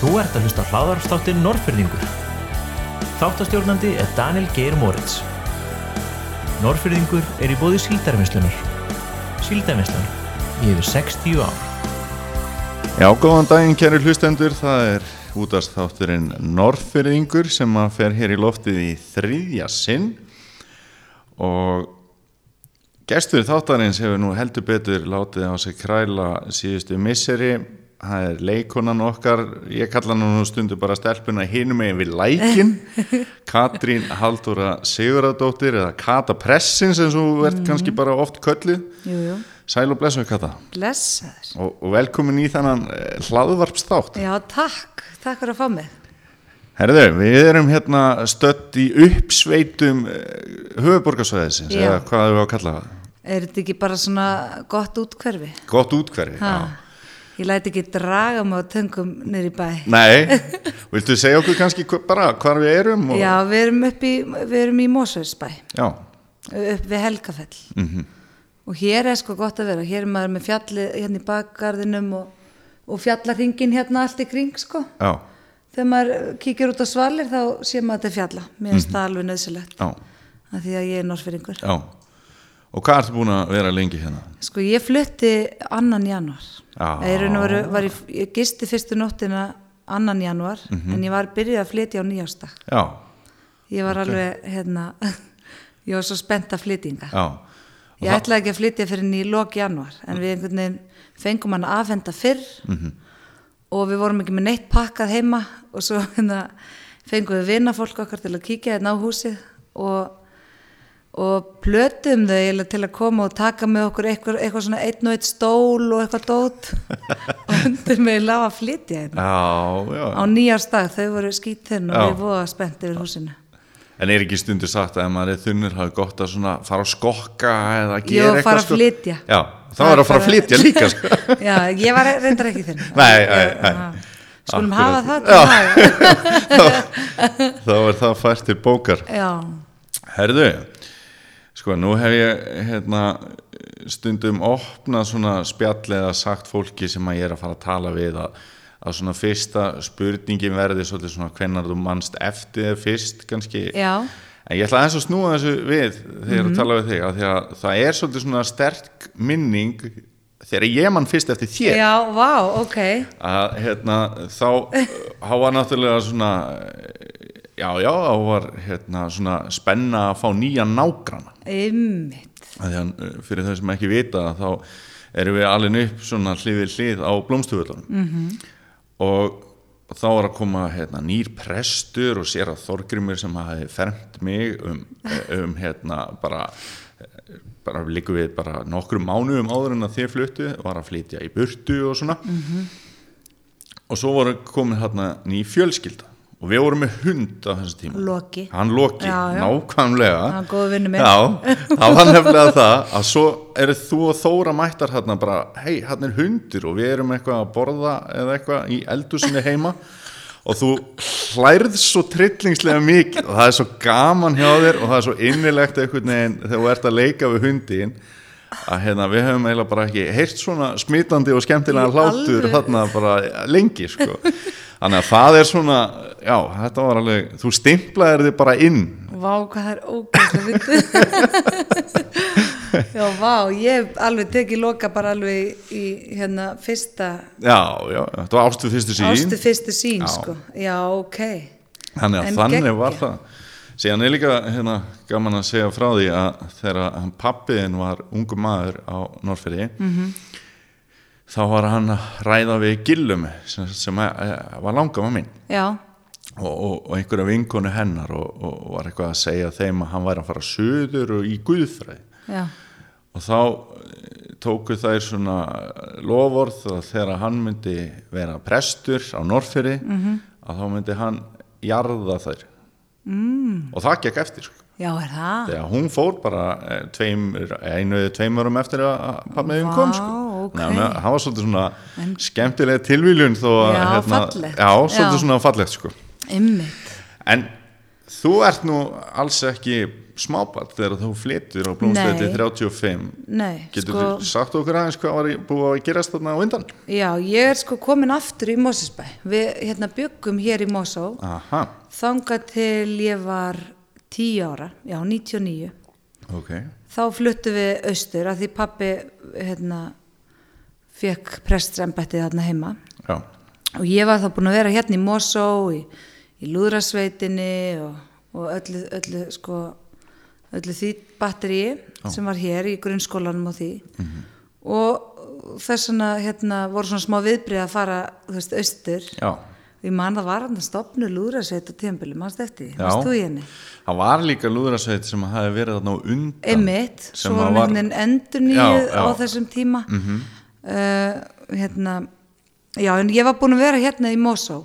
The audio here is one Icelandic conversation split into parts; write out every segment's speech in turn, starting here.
Þú ert að hlusta hláðarstáttin Norrfyrðingur. Þáttastjórnandi er Daniel Geir Moritz. Norrfyrðingur er í bóði síldarvinnslunar. Síldarvinslan í yfir 60 ár. Já, góðan daginn kæri hlustendur, það er útast þátturinn Norrfyrðingur sem að fer hér í loftið í þriðja sinn og gestur þáttarins hefur nú heldur betur látið á sig kræla síðustu misseri, það er leikonan okkar, ég kalla hann stundu bara stelpuna hinum megin við lækin, Katrín Halldóra Siguradóttir eða Kata Pressin sem þú verð kannski bara oft köllið, sæl og blessu Kata blessaður. og, og velkomin í þannan hlaðvarpsþátt. Já, takk, takk fyrir að fá mig. Herðu, við erum hérna stött í uppsveitum höfuborgarsvæðisins, Já. eða hvað er við að kalla það? Er þetta ekki bara svona gott útkverfi? Gott útkverfi, Ha, já. Ég læti ekki draga mig á töngum í bæ. Nei, viltu segja okkur kannski bara hvar við erum? Og, Já, við erum upp í, við erum í Mósveitsbæ, Já, upp við Helgafell. mhm, Og hér er sko gott að vera, hér er maður með fjallið hérna í bakgarðinum og, og fjallarringin hérna allt í kring sko. já, Þegar maður kíkir út á svalir þá sé maður þetta er fjalla, mér finnst það alveg nöðsilegt. já, Af því að ég er norfyringur. já. Og hvað ertu búin að vera lengi hérna? Sko ég flutti annan januar. Ég, og veru, í, ég gisti fyrstu nóttina annan januar Mhm. en ég var byrjuð að flytja á nýjástag Já, Ég var alveg hérna ég var svo spennt að. Og Ég það- ætlaði ekki að flytja fyrir ný lok januar en við einhvern veginn fengum hann aðfenda fyrr Mhm. og við vorum ekki með neitt pakkað heima og svo hérna, fengum við vinafólk okkar til að kíkja hérna á húsið og og plötum þau til að koma og taka með okkur eitthvað, eitthvað svona einn og einn stól og eitthvað dót. Og undir mig lafa að flytja hérna. Á nýjárstag, þau voru skítinn og Já. við voða spennt yfir húsinu. En er ekki stundu sagt að ef maður er þunnur hafi gott að svona fara að skokka eða Jú, gera eitthvað fara að flytja. Já, þá er að fara að flytja líka sko. Já, ég var reyndar ekki þinn. Nei, nei, nei. Skulum hafa það Þá er það fært til bókar. Já, Herðu, sko nú hef ég hérna, stundum opnað svona spjall eða sagt fólki sem að ég er að fara að tala við að, að svona fyrsta spurningin verði svolítið svona hvenær þú manst eftir fyrst kannski. Já, en ég ætla aðeins að snúa þessu við þegar ég er að tala við þig að að það er svolítið svona sterk minning þegar ég mann fyrst eftir þér. Já, vá, ok. Að hérna þá var náttúrulega svona já já þá var hérna svona spenna að fá nýja nágrana því að fyrir þau sem ekki vita þá erum við alveg upp svona hlið við hlið á blómstuföldunum -hmm. og þá var að koma hérna, nýr prestur og sér að Þorgrimur sem hafi fermt mig um, um hérna bara bara líku við bara nokkrum mánuðum áður en að þið fluttu var að flytja í burtu og svona. Og svo voru komin hérna ný fjölskylda og við vorum með hund á þessu tíma Loki. hann Loki, Já, já. nákvæmlega var góður vinur minn. já, það var nefnilega það að svo eru þú og Þóra mættar hérna bara, hei, hérna er hundur og við erum eitthvað að borða eða eitthvað í eldúsinni heima og þú hlærð svo trillingslega mikið og það er svo gaman hjá þér og það er svo innilegt veginn þegar þú ert að leika við hundin að hérna, við höfum eiginlega bara ekki heyrt svona smitandi og skemmtilega hlátur þarna bara lengi sko. þannig að það er svona já, þetta var alveg, þú stimplaðir þig bara inn. Vá, hvað það er ógæslega fyndið. Já, vá, ég hef alveg tekið loka bara alveg í hérna fyrsta Já, já, þetta var ástu fyrstu sín ástu fyrstu sín, Já. sko. Já, ok. Þannig að En þannig geggjað. var það Síðan er líka hérna, gaman að segja frá því að þegar hann pappiðin var ungu maður á Norrfyrði Mhm. þá var hann að ræða við Gillum sem, sem að, var langamma mín Já, og, og, og einhverja vinkonu hennar og, og var eitthvað að segja þeim að hann væri að fara söður og í Guðfræði já, og þá eh, tóku þær svona lofórð að þegar hann myndi vera prestur á Norrfyrði Mhm. að þá myndi hann jarða þær mm. og það gekk eftir sko. já, er það þegar hún fór bara eh, tveim, einu eða tveim árum eftir að pabbiðin kom sko. Vá, ok. Nei, menn, það var svolítið svona skemmtilega tilvíljun þó Já, hérna, já, svolítið Já. svona fallegt sko. En Þú ert nú alls ekki smábart þegar þú flyttur á blómstætti Nei. 35 Nei, Getur sko, þú sagt okkur aðeins hvað var búið að gerast þarna á undan? já, ég er sko komin aftur í Mosesbæ. Við hérna byggum hér í Mosó, Aha, þangað til ég var 10 ára, já, 99. ok Þá fluttum við austur að því pappi hérna, fekk prestsembættið þarna heima. Já, Og ég var þá búin að vera hérna í Mosó, í, í Lúðrasveitinni og, og öllu, öllu, sko, öllu því batteríi sem var hér í grunnskólanum og því. Og þess vegna hérna, voru svona smá viðbrið að fara, þú veist, austur. já Ég man það var hann að stopnu Lúðrasveit og tíðanbili, mannst eftir mannst þú í henni? Það var líka lúðrasveit sem hafi verið þarna á undan Einmitt, sem var veginn endur já. á þessum tíma. uh, hérna, já, en ég var búin að vera hérna í Mosó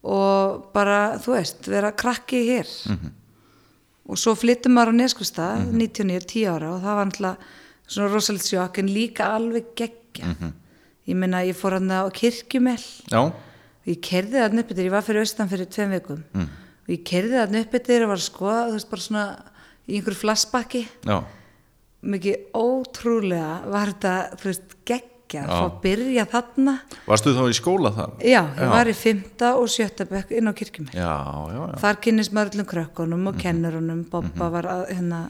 og bara, þú veist, vera krakki hér. Og svo flyttum maður á Neskusta, 99, 10 ára og það var náttúrulega svona rosalit sjokk en líka alveg geggja. Ég meina, ég fór hann á kirkjumell. Já, og ég kerði þarna upp yfir, ég var fyrir austan fyrir tveim vikum. Og ég kerði þarna upp yfir og var að skoða, þú veist, bara svona í einhverju flassbakki. Mikið ótrúlega var þetta, þú veist, geggja Já. að fá að byrja þarna. Varstu þá í skóla þar? já, ég var í fymta og sjötta bekk inn á kirkjumil Já, já, já. Þar kynnist maður öllum krökkunum Mhm. og kennurunum Bobba var að, hérna,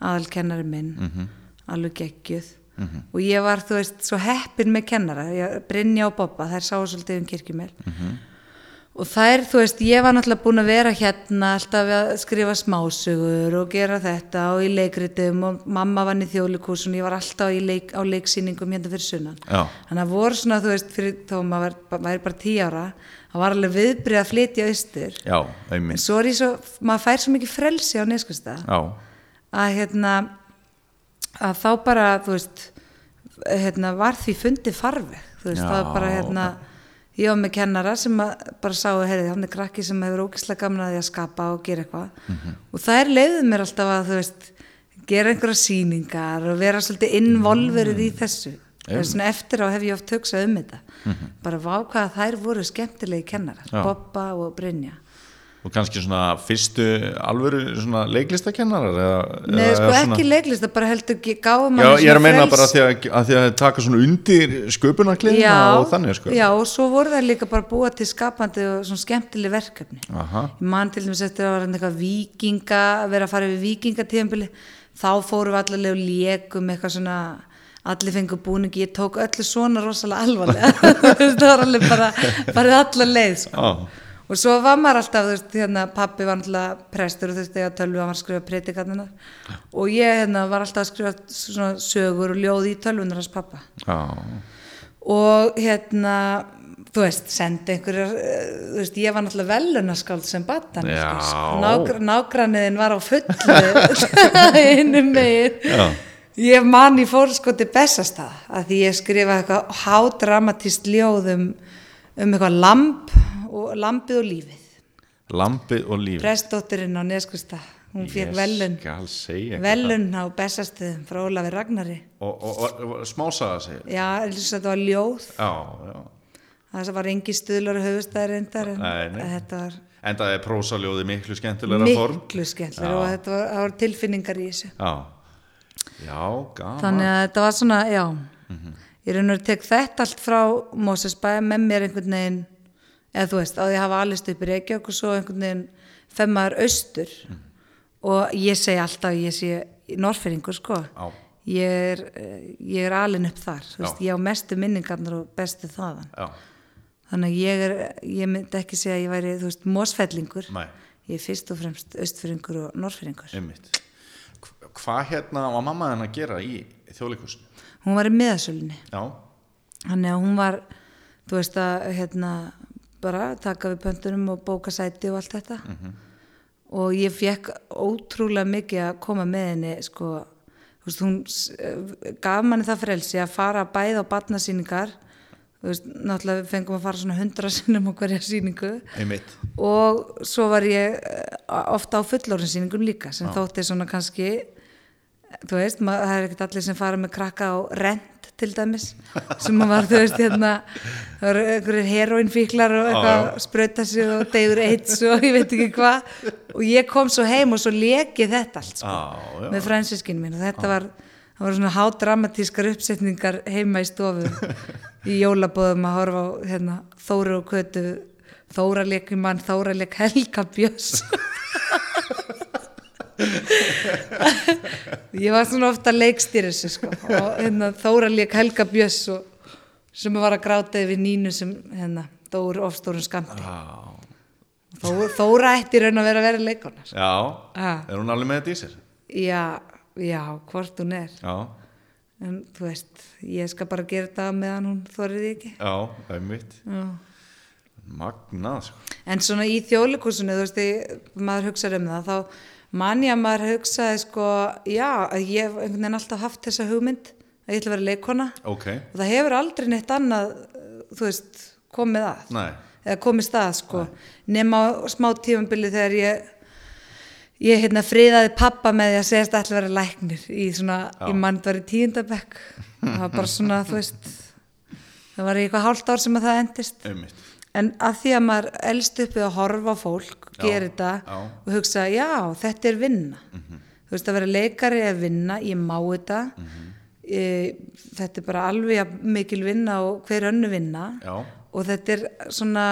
aðalkennari minn. Mhm. alveg geggjuð. Og ég var, þú veist, svo heppin með kennara. Ég, Brynja og Bobba, þær sáu svolítið um kirkjumil Mhm. Og þær, þú veist, ég var náttúrulega búin að vera hérna alltaf að skrifa smásögur og gera þetta og í leikritum og mamma vann í þjóðlikúsun ég var alltaf leik, á leiksýningum hérna fyrir sunnan. Já, þannig að voru svona, þú veist, fyrir þó maður var- væri bara tí ára það var alveg viðbrið að flytja austur. Já, en svo er ég svo, maður fær svo mikið frelsi á neskustad Já, að hérna að þá bara, þú veist hérna, var því fundi farveg. Þú veist, Já, það bara hérna ég var með kennara sem að bara sáu heyrði, hann er krakki sem hefur ógislega gaman að því að skapa og gera eitthvað. Mhm. og þær leiðu mér alltaf að, veist gera einhverja sýningar og vera svolítið involverið í þessu. Það er svona eftir á hef ég oft hugsað um þetta. Bara vá hvað þær voru skemmtilegi kennarar, Mhm. Já. Bobba og Brynja og kannski svona fyrstu alvöru svona leiklistakennarar eða, Nei, eða sko svona... ekki leiklist, það bara heldur ekki gáum Já, ég er að meina bara að því að, að því að taka svona undir sköpunarkliðina já, og þannig sko. já, og svo voru það líka bara búa til skapandi og svona skemmtileg verkefni. Aha, ég man til dæmis eftir að eitthvað vikinga að vera að fara við vikingatíðanbili þá fórum við allavega og lékum eitthvað svona allir fengur búningi, ég tók öllu svona rosalega alvarlega. Það var alveg bara, bara allar leið sko. já, og svo var maður alltaf, þú veist, hérna pappi var alltaf prestur og þú veist, þegar tölvu hann var að skrifa predikarnina og ég hérna var alltaf að skrifa svona sögur og ljóð í tölvunar hans pappa já, og hérna þú veist, sendi einhverjar eh, þú veist, ég var náttúrulega velunaskáld sem batan Já. Nágr nágranniðin var á fullu innum megin. Já. ég man í fórskoti bestastað að því ég skrifaði eitthvað hádramatist ljóð um, um eitthvað lamp og lampið og lífið. Lampið og líf prestóttirinn á Neskusta hún fekk velun velun á bestastuðum frá Ólafi Ragnari. Og, og, og, og smásaga segja já, þetta var ljóð. Já, já. Það var engi stuðlar höfustæðir reyndar en þetta var en það er prósaljóði miklu skemmtilega form. Miklu skemmtilega og þetta var, var tilfinningar í þessu. Já, já, gaman. Þannig að þetta var svona, já. Mhm. ég raun og tek þetta allt frá Mósesbæ með mér einhvern veginn eða þú veist, á því að hafa alist upp í Reykjavík og svo einhvern veginn femmaður austur. Mhm. og ég segi alltaf ég sé norferingur sko. Já. ég er, ég er alin upp þar. Þú veist, Já. ég á mestu minningarnar og bestu þaðan. Já, þannig að ég er, ég myndi ekki segja að ég væri, þú veist, mósfellingur Nei. ég er fyrst og fremst austfyrringur og Hva- hvað hérna var mamma henn að gera í þjóðleikusinu hún var í miðasölinni já, þannig að hún var þú veist að hérna bara taka við pöntunum og bóka sæti og allt þetta. Og ég fekk ótrúlega mikið að koma með henni sko, veist, hún eh, gaf manni það frelsi að fara bæð á barnasýningar þú veist, náttúrulega fengum að fara svona hundra sinnum á hverja sýningu. Einmitt. Og svo var ég eh, ofta á fullorðinsýningum líka sem þótti svona kannski þú veist, maður, það er ekkert allir sem fara með krakka á rent til dæmis sem var, þú veist, hérna það voru einhverjir heroinfíklar og eitthvað sprauta sig og deyður eitt og ég veit ekki hvað. Og ég kom svo heim og svo lekið þetta allt sko, já. með fransískinu mín og þetta var, það var svona hádramatískar uppsetningar heima í stofu í jólabóðum að horfa á hérna, Þóru og Kötu Þóra leik mann, Þóra leik Helga Björns ég var svona ofta leikstýri þessu sko og hérna, Þóra leik Helga Björns og, sem var að gráta yfir nínu sem hérna, dóur ofstórum skamti Já, Þó, Þóra ætti raun að vera að vera leikona sko. já. Ah. er hún alveg með þetta í sér? já, já, hvort hún er Já, en þú veist, ég skal bara gera þetta meðan hún þorrið ekki já, það er mitt já. Magnað, sko en svona í þjóðleikusinu þú veist, maður hugsaði um það þá man ég að maður hugsaði sko, já, að ég hef einhvern veginn alltaf haft þessa hugmynd að ég ætla að vera leikona Ok, og það hefur aldrei neitt annað uh, þú veist, komið að. Nei, eða komið stað sko. Nema á smá tífambili þegar ég ég hérna friðaði pappa með því að segast að ætla að vera læknir í svona, Já. ég mann var í tíundabekk það var bara svona, þú veist það var í eitthvað hálft ár sem að það endist. Einmitt en að því að maður elst upp við að horfa fólk, gera þetta og hugsa, já, þetta er vinna. Þú veist, að vera leikari er vinna ég má þetta. E, þetta er bara alveg mikil vinna og hver önnu vinna. Já, og þetta er svona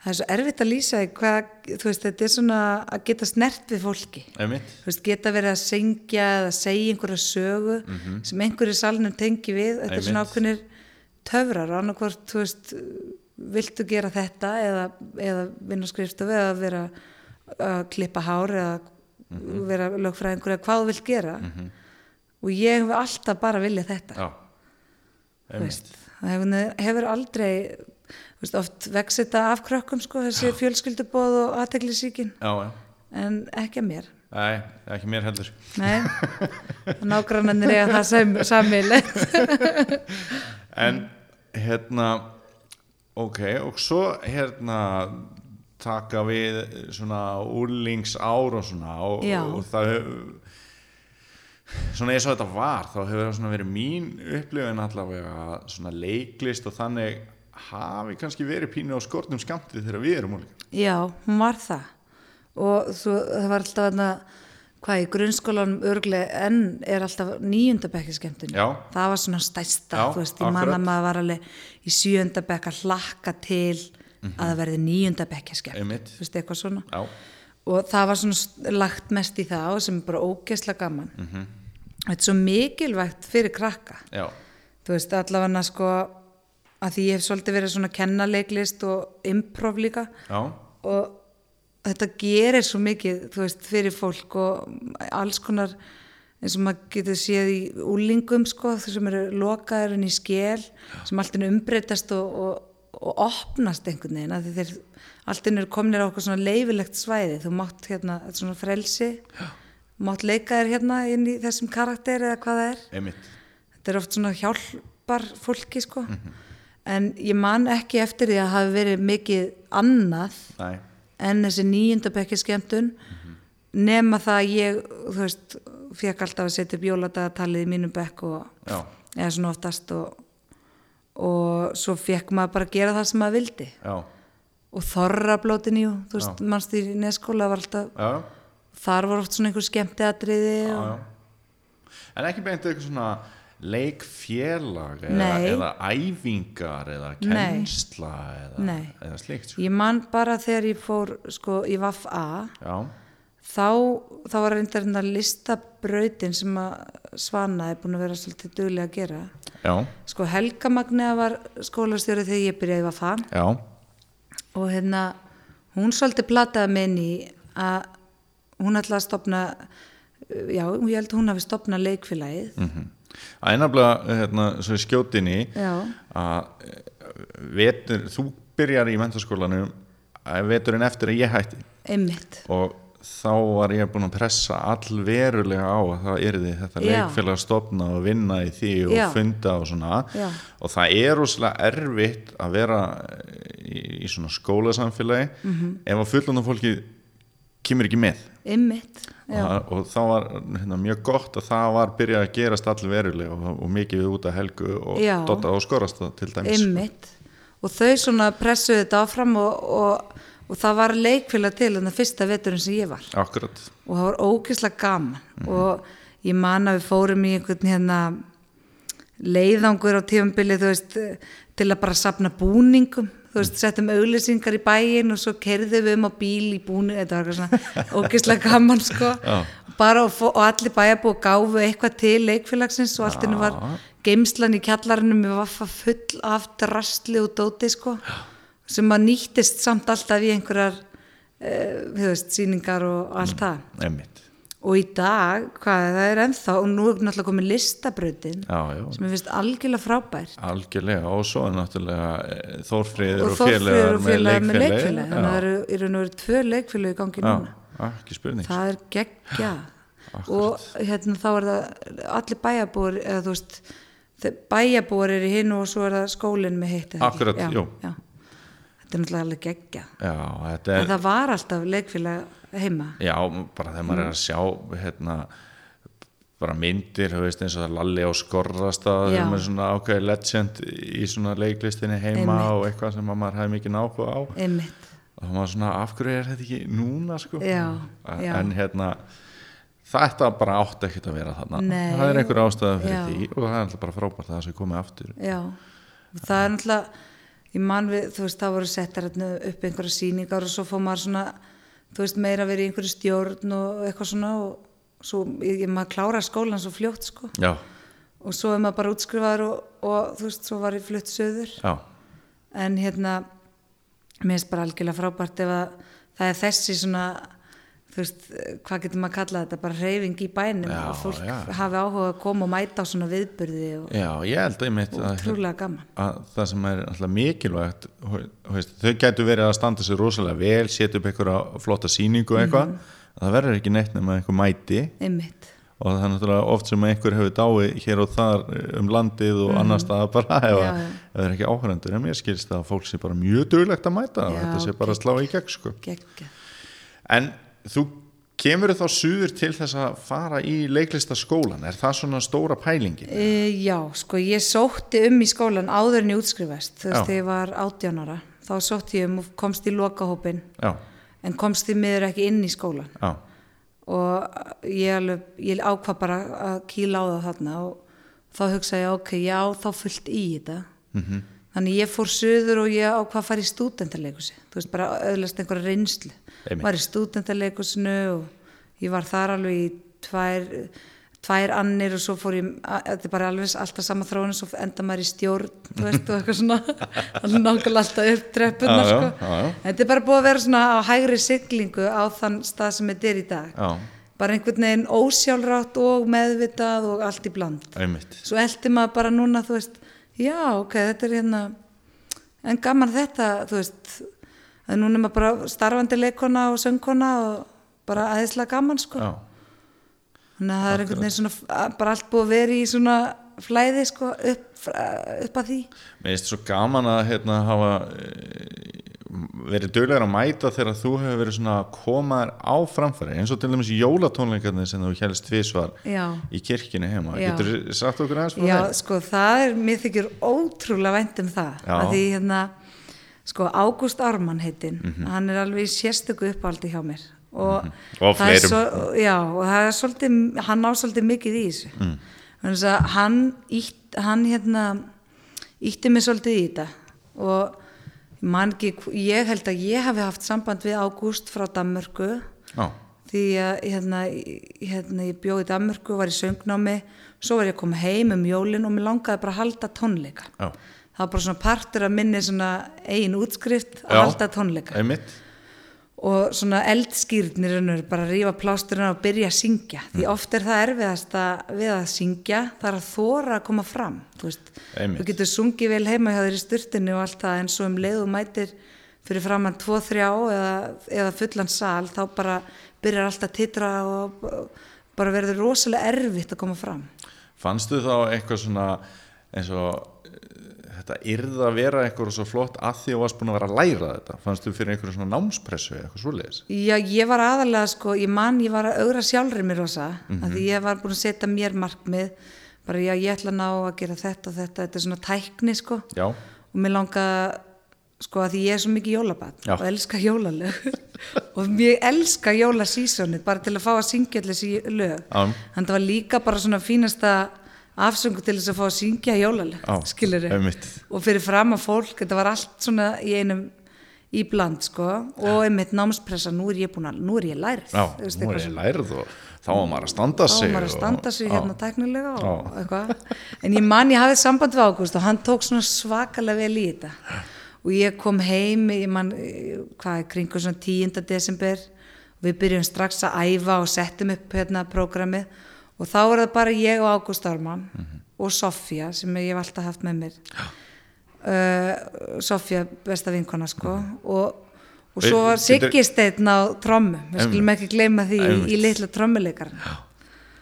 það er svo erfitt að lýsa hvað, þú veist, þetta er svona að geta snert við fólki. Einmitt. Veist, geta verið að syngja eða segja einhverja sögu sem einhverju salnum tengi við, þetta er svona Einmitt. ákveðnir töfrar annarkvort, þú veist viltu gera þetta eða, eða vinna skrifstofu eða vera að klippa hár eða vera lögfræðingur eða hvað þú vilt gera. Og ég hef alltaf bara viljað þetta. Veist, það hefur, hefur aldrei veist, oft vex þetta af krökkum sko, þessi fjölskyldubóð og aðteglisíkin en ekki að mér. Nei, ekki mér heldur. Nei, nágrannanir eiga það sam, sammeilegt. En hérna ok, og svo hérna taka við svona úrlingsár og svona og, og það svona eins og þetta var þá hefur það svona verið mín upplifin allavega svona leiklist og þannig hafi kannski verið pínu á skortum skamtið þegar við erum úrlingar Já, hún var það. Og svo, það var alltaf þarna, hvað í grunnskólanum örglega enn er alltaf níundabekki skemmtun. Það var svona stæsta, Já, þú veist, ég man akkurat. að maður var alveg í sjöundabekk að hlakka til að það verði. Mhm. Einmitt. Þú veist, eitthvað svona. Já, og það var svona lagt mest í það og sem er bara ógeðslega gaman Mhm. þetta er svo mikilvægt fyrir krakka já, þú veist allavega sko að því ég hef svolítið verið svona kennaleiklist og improv líka já, og þetta gerir svo mikið þú veist fyrir fólk og alls konar eins og maður getur séð í úlingum sko þau sem eru lokaður inn í skél sem allt er umbreytast og, og, og opnast einhvern veginn að þeir allt er kominir á okkur svona leifilegt svæði. Þú mátt hérna, svona frelsi. Mátt leika þér hérna inn í þessum karakter eða hvað það er. Einmitt. Þetta er oft svona hjálpar fólki sko. En ég man ekki eftir því að hafi verið mikið annað Nei, en þessi níundabekki skemmtun nema það að ég þú veist, fekk alltaf að setja upp jóladagatalið í mínum bekk og já, eða svona oftast og, og svo fekk maður bara að gera það sem maður vildi. Já, og þorrablótin jú, þú veist, mannst í neskóla var alltaf, já, þar var oft svona einhver skemmtiatriði já, og. En ekki beint eitthvað svona leikfélag eða, Nei. eða æfingar eða Nei. kennsla eða, Nei. eða slíkt sko. ég man bara þegar ég fór sko í Vaff A Já, þá, þá var reyndar hérna listabrautin sem að Svana er búin að vera svolítið duglega að gera já, sko Helga Magnea var skólastjóri þegar ég byrjaði að faða já, og hérna hún svolítið inn í að hún ætlaði að stopna já, ég held að hún hafi stopnað leikfélagið mm Það er nefnilega hérna, svo í skjótinni að eh, vetur, þú byrjar í mentaskólanum eh, veturinn eftir að ég hætti. Einmitt. Og þá var ég búin að pressa allverulega á að það yrði þetta leikfélag að stopna og vinna í því og Já. funda og svona. Já. og það er rosalega erfitt að vera í, í svona skólasamfélagi Mhm. ef að fullunum fólki kemur ekki með. Ymmit, og, það- og þá var hérna, mjög gott að það var byrjað að gerast allir verulega og, og mikið út af helgu og Já. dotta og skorast það til dæmis. Ymmit og þau svona pressuðu þetta áfram og, og, og það var leikfélag til en það fyrsta veturinn sem ég var. Akkurat, og það var ógeðslega gaman. Mhm. og ég man að við fórum í einhvern hérna leiðangur á tífambili þú veist til að bara sapna búningum þú veist, settum auglýsingar í bæin og svo kerðum við um á bíl í búning þetta var eitthvað svona ógeðslega gaman sko. Bara og, og allir bæjarbúi gáfu eitthvað til leikfélagsins og allt innu var geimslan í kjallarinu með vaffa full af drastli og dóti sko sem að nýttist samt alltaf í einhverjar uh, þú veist, sýningar og allt það. einmitt og í dag, hvað, það er ennþá og nú er náttúrulega komið já, sem ég finnst algjörlega frábær algjörlega og svo er náttúrulega eh, Þórfríður og félagar með leikfélagi leikfélagi þannig að það eru og veru tvö leikfélagi í gangi núna. Það er geggja. Og hérna þá er það allir bæjarbúar eða þú veist bæjarbúar er í hinu og svo er það skólinn með ekki? Akkurat, jú. já. þetta er náttúrulega alveg geggja. En það var alltaf leikfélag heima Já, bara þegar maður er að sjá hérna, bara myndir veist, eins og það Lalli á skorrastað Já. sem er svona ákveði legend í svona leiklistinni heima Einmitt. og eitthvað sem að maður hefði mikið náhuga á einmitt, og það var svona, af hverju er þetta ekki núna sko? Já, já. en hérna þetta bara átti ekkert að vera þarna Nei. það er einhver ástæða fyrir Já. því og það er alltaf bara frábært að það sé komið aftur já það er náttúrulega ég man við, þú veist, það voru settar upp einhverja sýningar og svo fór maður svona þú veist, meira verið í einhverju stjórn og eitthvað svona og svo, ég, maður klára skólan svo fljótt sko. Já, og svo er maður bara útskrifaður og, og þú veist, svo var ég flutt söður já, en hérna mér finnst bara algjörlega frábært ef að það er þessi svona þú veist, hvað getur maður að kalla þetta bara reyfing í bænum Já, og fólk já. hafi áhuga að koma og mæta á svona viðburði og já, ég held einmitt að, trúlega gaman að það sem er alltaf mikilvægt veist, þau gætu verið að standa sér rosalega vel, setja upp einhverja flotta sýningu og eitthvað, Mhm. það verður ekki neitt nema einhver mæti einmitt, og það er náttúrulega oft sem einhver hefur dáið hér og þar um landið og annar stað bara ef, Mhm. Já, að- já. ef það er ekki áhærendur en mér skilst það að fólk sé bara mjög duglegt að mæta og þetta sé bara að slá í gegn sko. en þú kemur þá suður til þess að fara í leiklistaskólan, er það svona stóra pælingin? e, já, sko ég sótti um í skólan áður en ég útskrifast þú veist, Já. þegar ég var 18 ára þá sótti ég um og komst í lokahópin Já, en komst því miður ekki inn í skólan já, og ég, alveg, ég ákvað bara að kýla á það þarna og þá hugsaði ég ok, já, þá fullt í þetta -hmm. Þannig ég fór söður og ég ákvað að fara í stúdentarleikusi þú veist, bara öðlast einhverja reynslu. Einmitt. var í stúdentarleikusinu og ég var þar alveg í tvær, tvær annir og svo fór ég, þetta er bara alveg alltaf sama þróun svo enda maður í stjórn þú veist, og eitthvað svona. Alveg nákvæmlega alltaf upp treppunar sko. þetta er bara búið að vera svona á hægri siglingu á þann stað sem þetta er í dag. Já, bara einhvern veginn ósjálfrátt og meðvitað og allt í bland. Einmitt. Svo eldi maður bara núna þú veist, já ok, þetta er hérna en gaman þetta þú veist, að núna er maður bara starfandi leikona og söngkona og bara aðeinslega gaman sko. Já, þannig að það er einhvern veginn svona bara allt búið að vera í svona flæði sko upp, upp að því. Mér finnst svo gaman að hérna hafa eh, verið duglegar að mæta þegar þú hefur verið svona að koma þér á framfæri eins og til dæmis jólatónleikarnir sem þú helst tvísvar já, í kirkjunni heima Já. getur þú sagt okkur aðeins frá já þeim? sko það er, mér þykir ótrúlega vænt um það Já. að því hérna sko Ágúst Ármann heitinn Mhm. hann er alveg sérstöku uppáldi hjá mér og, Og það er svo, já, og það er svolítið hann á svolítið mikið í þessu mm. hann ítt, hann hérna ítti mig svolítið í þetta og ég man ekki, ég held að ég hafi haft samband við Ágúst frá Danmörku. Já, því að hérna, hérna, ég bjóði Danmörku, var í söngnámi svo var ég að koma heim um jólin og mér langaði bara að halda tónleika. Já, það var bara svona partur að minni svona eigin útskrift að Já. halda tónleika. Einmitt og svona eldskýrnir bara rífa plásturinn og byrja að syngja. Því oft er það erfiðast að við að syngja það er að þóra að koma fram þú, þú getur sungið vel heima hjá þér í styrtinu og allt það en svo um leið og mætir fyrir framann 2-3 eða, eða fullan sal þá bara byrjar allt að titra og bara verður rosalega erfitt að koma fram. Fannstu þá eitthvað svona eins og þetta yrða að vera eitthvað svo flott að því að varst búin að vera að læra þetta fannst þú fyrir einhverju svona námspressu eða eitthvað svoleiðis? Já, ég var aðalega sko, ég man, ég var að augra sjálfri mér rosa, mm því ég var búin að setja mér markmið, bara já, ég ætla að ná að gera þetta og þetta, þetta er svona tækni sko, já, og mér langa sko að því ég er svo mikið jólabat Já. og elska jólalög og ég elska jólasísonið bara til að fá að syngja allir þessi lög. Þannig það var líka bara svona fínasta afsöngu til þess að fá að syngja jólalög Já, skilur einmitt. og fyrir fram að fólk, þetta var allt svona í einum í bland sko. Og einmitt námspressa, nú er ég búin að nú er ég lærið já, veist, nú er ég lærið og þá var maður að standa þá sig var maður að og- standa sig já, hérna tæknilega og eitthvað. En ég man ég hafði samband við Ágúst og hann tók svona svakalega vel í þetta. Og ég kom heim ég man, eh, hvað er kringu svona 10. desember. Og við byrjum strax að æfa og settum upp hérna prógramið og þá var það bara ég og Ágúst Ármann og Sofía sem ég hef alltaf haft með mér. Uh, Sofía besta vinkona sko. Og Og svo var Siggi Steinn á trommum, við skulum ekki gleyma því í, í litla trommuleikar.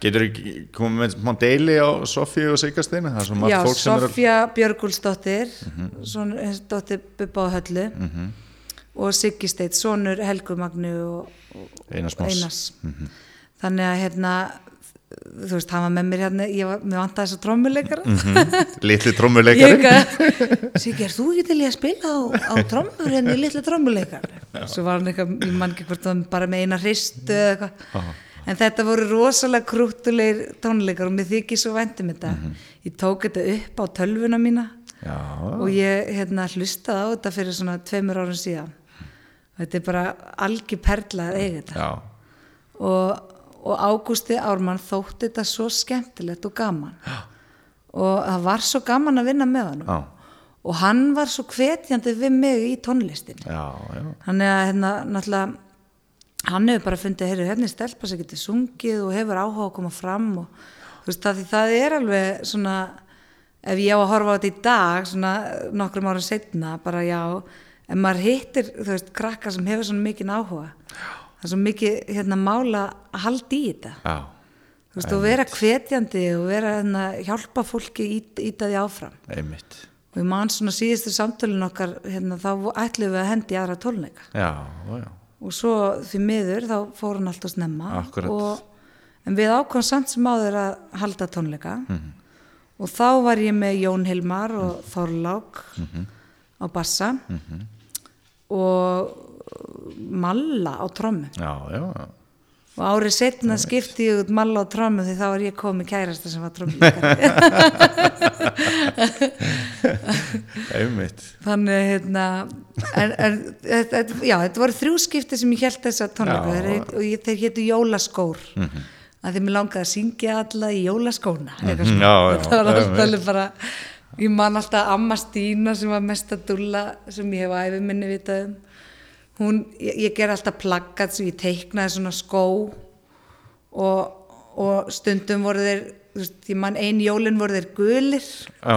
getur ekki komið með smá deili á Sofíu og er svo margt Já, sem er Mhm. Sofja Björgúlsdóttir, svona eh, dóttir Bubba á höllu. Mhm. og Siggi Steinn, sonur Helgu Magnu og, og Einars. Einars. Þannig að hérna, þú veist, hann var með mér hérna, ég var, mér vantaði þess að trommuleikara. litli Ég trommuleikari eitthvað, Siggi, er þú ekki til í að spila á, á trommur henni í litla trommuleikar? Svo var hann eitthvað, ég man ekki hvort það var bara með eina hristu eða eitthvað. En þetta voru rosalega krúttulegir tónleikar og mér þykir svo væntum þetta. Ég tók þetta upp á tölvuna mína já, og ég hérna, hlustaði á þetta fyrir svona tveimur árum síðan. Þetta er bara algjör perla að eiga þetta. já, Og, og Ágústi Ármann þótti þetta svo skemmtilegt og gaman. Og það var svo gaman að vinna með hann. já, Og hann var svo hvetjandi við mig í tónlistin. já, já. Þannig að hérna, náttúrulega, hann hefur bara fundið, heyrðu, hérna er stelpa sem getur sungið og hefur áhuga að koma fram og þú veist, það, því það er alveg svona, ef ég á að horfa á þetta í dag, svona nokkrum árum setna, bara já, ef maður hittir, þú veist, krakka sem hefur svona mikið áhuga, það er svo mikið, hérna, mála að halda í þetta. já. Þú veist, og vera hvetjandi og vera, hérna, hjálpa fólki ít, íta því áfram. einmitt. Og ég man svona síðustu samtölun okkar, hérna, þá ætlum við að hendi í aðra tólneika já, já, og svo því miður þá fór hann alltaf snemma. Og, en við ákvæmum samt sem áður að halda tónleika. Og þá var ég með Jón Hilmar og Þorlák á bassa. Og Malla á trommu. Já, já, já. og árið setna skipti ég út Malla á trommu því þá var ég komið kærasta sem var trommuleikari einmitt. Þannig hérna en, en, þetta, já, þetta voru þrjú skipti sem ég held þessa tónleika Já. þeir, og þeir hétu jólaskór. Að þeim langaði að syngja alla í jólaskóna Mhm, svona. já, já, þetta var alltaf alveg bara ég man alltaf Amma Stína sem var mesta dulla sem ég hef æfi minni vitað um hún, ég, ég ger alltaf plaggat sem ég teiknaði svona skó og, og stundum voru þeir þú veist, ég man ein jólin voru þeir gulir. Já,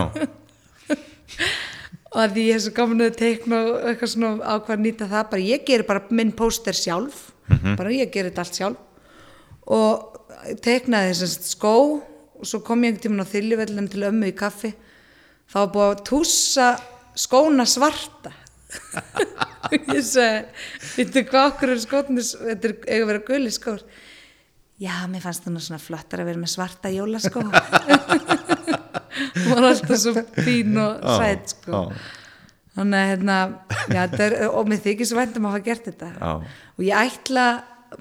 og því ég hef svo gaman að teikna eitthvað svona ákvað að nýta það bara ég gerir bara minn póster sjálf bara ég gerir þetta allt sjálf. Og teiknaði þess skó og svo kom ég einhvern tímann á þyljuvellum til ömmu í kaffi. Þá var búið að tússa skóna svarta ég segi okkur er skótnis þetta er eiga vera gulli skór já, mér fannst það nú svona flottar að vera með svarta jólaskó hún var alltaf svo fín og sætt sko já, þannig að hérna já, þetta er, og mér þykir svo væntum að hafa gert þetta Já. og ég ætla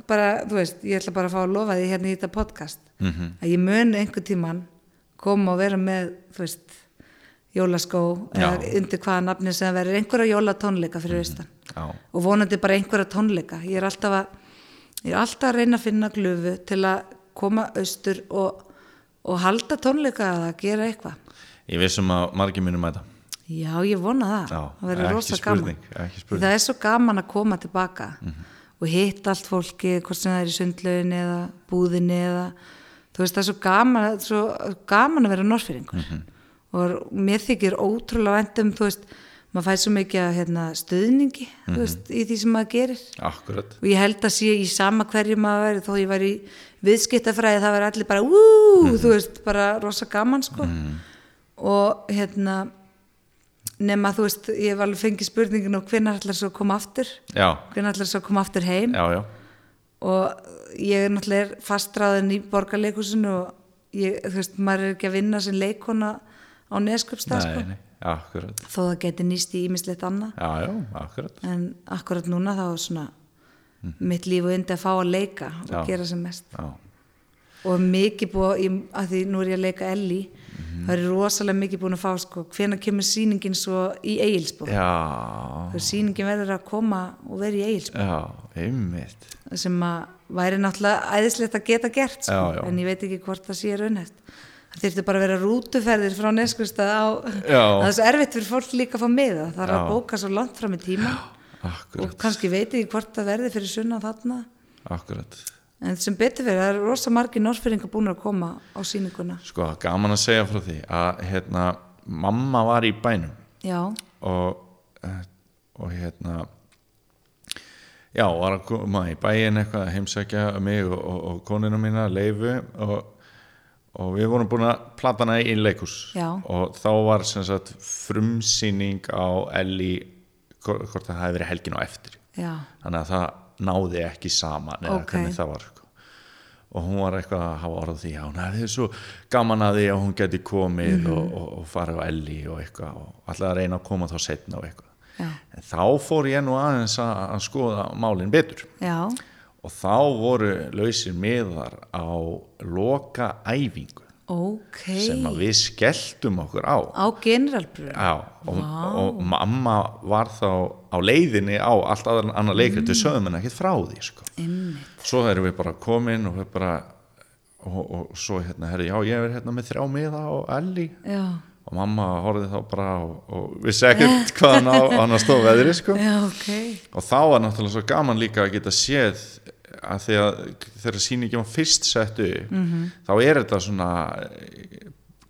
bara, þú veist, ég ætla bara að fá að lofa því hérna í þetta podcast Mhm. -hmm. að ég mun einhver tíman koma og vera með, þú veist jólaskó, eða undir hvaða nafni sem verður einhverja jólatónleika fyrir austan. Já, og vonandi bara einhverja tónleika. Ég er alltaf að ég er alltaf að reyna að finna glufu til að koma austur og, og halda tónleika að gera eitthvað. Ég vissum að margir munum mæta. Já, ég vona það. Já, það verður rosa spurning, gaman. Mhm. Það er svo gaman að koma tilbaka og hitta allt fólki, hvort sem það er í sundlaugin eða búðinni eða þú veist, það er svo gaman, svo gaman að vera norfyringur Mhm. Og mér þykir ótrúlega vendum, þú veist, maður fæði svo mikið af, hérna, stuðningi, Mhm. þú veist, í því sem maður gerir. Akkurat og ég held að sé í sama hverju maður veri þó ég var í viðskiptafræði það var allir bara úúú, þú veist, bara rosa gaman sko. Og hérna nema þú veist, ég hef alveg fengið spurningin og hvenær ætlar svo að koma aftur? Hvenær ætlar svo að koma aftur heim? Já, já, og ég er náttúrulega fastræðin í borgarleikusinu og ég, þú veist, maður er ekki að vinna sem leikona á neskjöpstað sko. þó það geti nýst í ímislegt annað. En akkurat núna þá er svona mitt líf og yndi að fá að leika og. Já. gera sem mest. Já, og mikið búið, að því nú er ég að leika Elli Mhm. það er rosalega mikið búin að fá sko, hvenær kemur sýningin svo í Egilsbú já, sýningin verður að koma og vera í einmitt. Sem að væri náttúrulega æðislegt að geta gert sko, Já, en ég veit ekki hvort það sé raunhæft það þurfti bara að vera rútuferðir frá neskustað á það er svo erfitt fyrir fólk líka að fá miða. Það er að bóka svo langt fram í tíma akkurat, og kannski veit ekki hvort það verði fyrir sunna þarna. Akkurat. En sem betur fyrir, það er rosa margir norfyrringar búin að koma á sýninguna. Sko, gaman að segja frá því að hérna, mamma var í bænum. Já, og, eh, og hérna já, var að koma í bæin eitthvað að heimsækja mig og, og, og konuna mína, Leifu og, og við vorum búin að platana í leikus Já. og þá var sem sagt frumsýning á Elli hvort það hefði verið helgin á eftir já, þannig að það náði ekki saman eða Ok. hvernig það var sko. og hún var eitthvað að hafa orð því að hún hefði svo gaman að því að hún geti komið Mhm. og, og, og farið á Elli og eitthvað og alltaf að reyna að koma þá setna og eitthvað já, en þá fór ég nú aðeins að, að skoða málin betur já og þá voru lausir miðar á loka æfingu ok, sem við skelltum okkur á. Á generalbröð og, og mamma var þá á leiðinni á allt aðra annar leikrið Mm. til sögum en ekkert frá því sko. svo erum við bara komin og við bara og, og svo hérna, herri, já ég er hérna með þrjá miða á Elli. Já, og mamma horfði þá bara og, og vissi ekkert hvað hann á hann að stóð veðri sko. já, ok og þá var náttúrulega svo gaman líka að geta séð að að þegar sýningin var fyrst settu mm Mhm. þá er þetta svona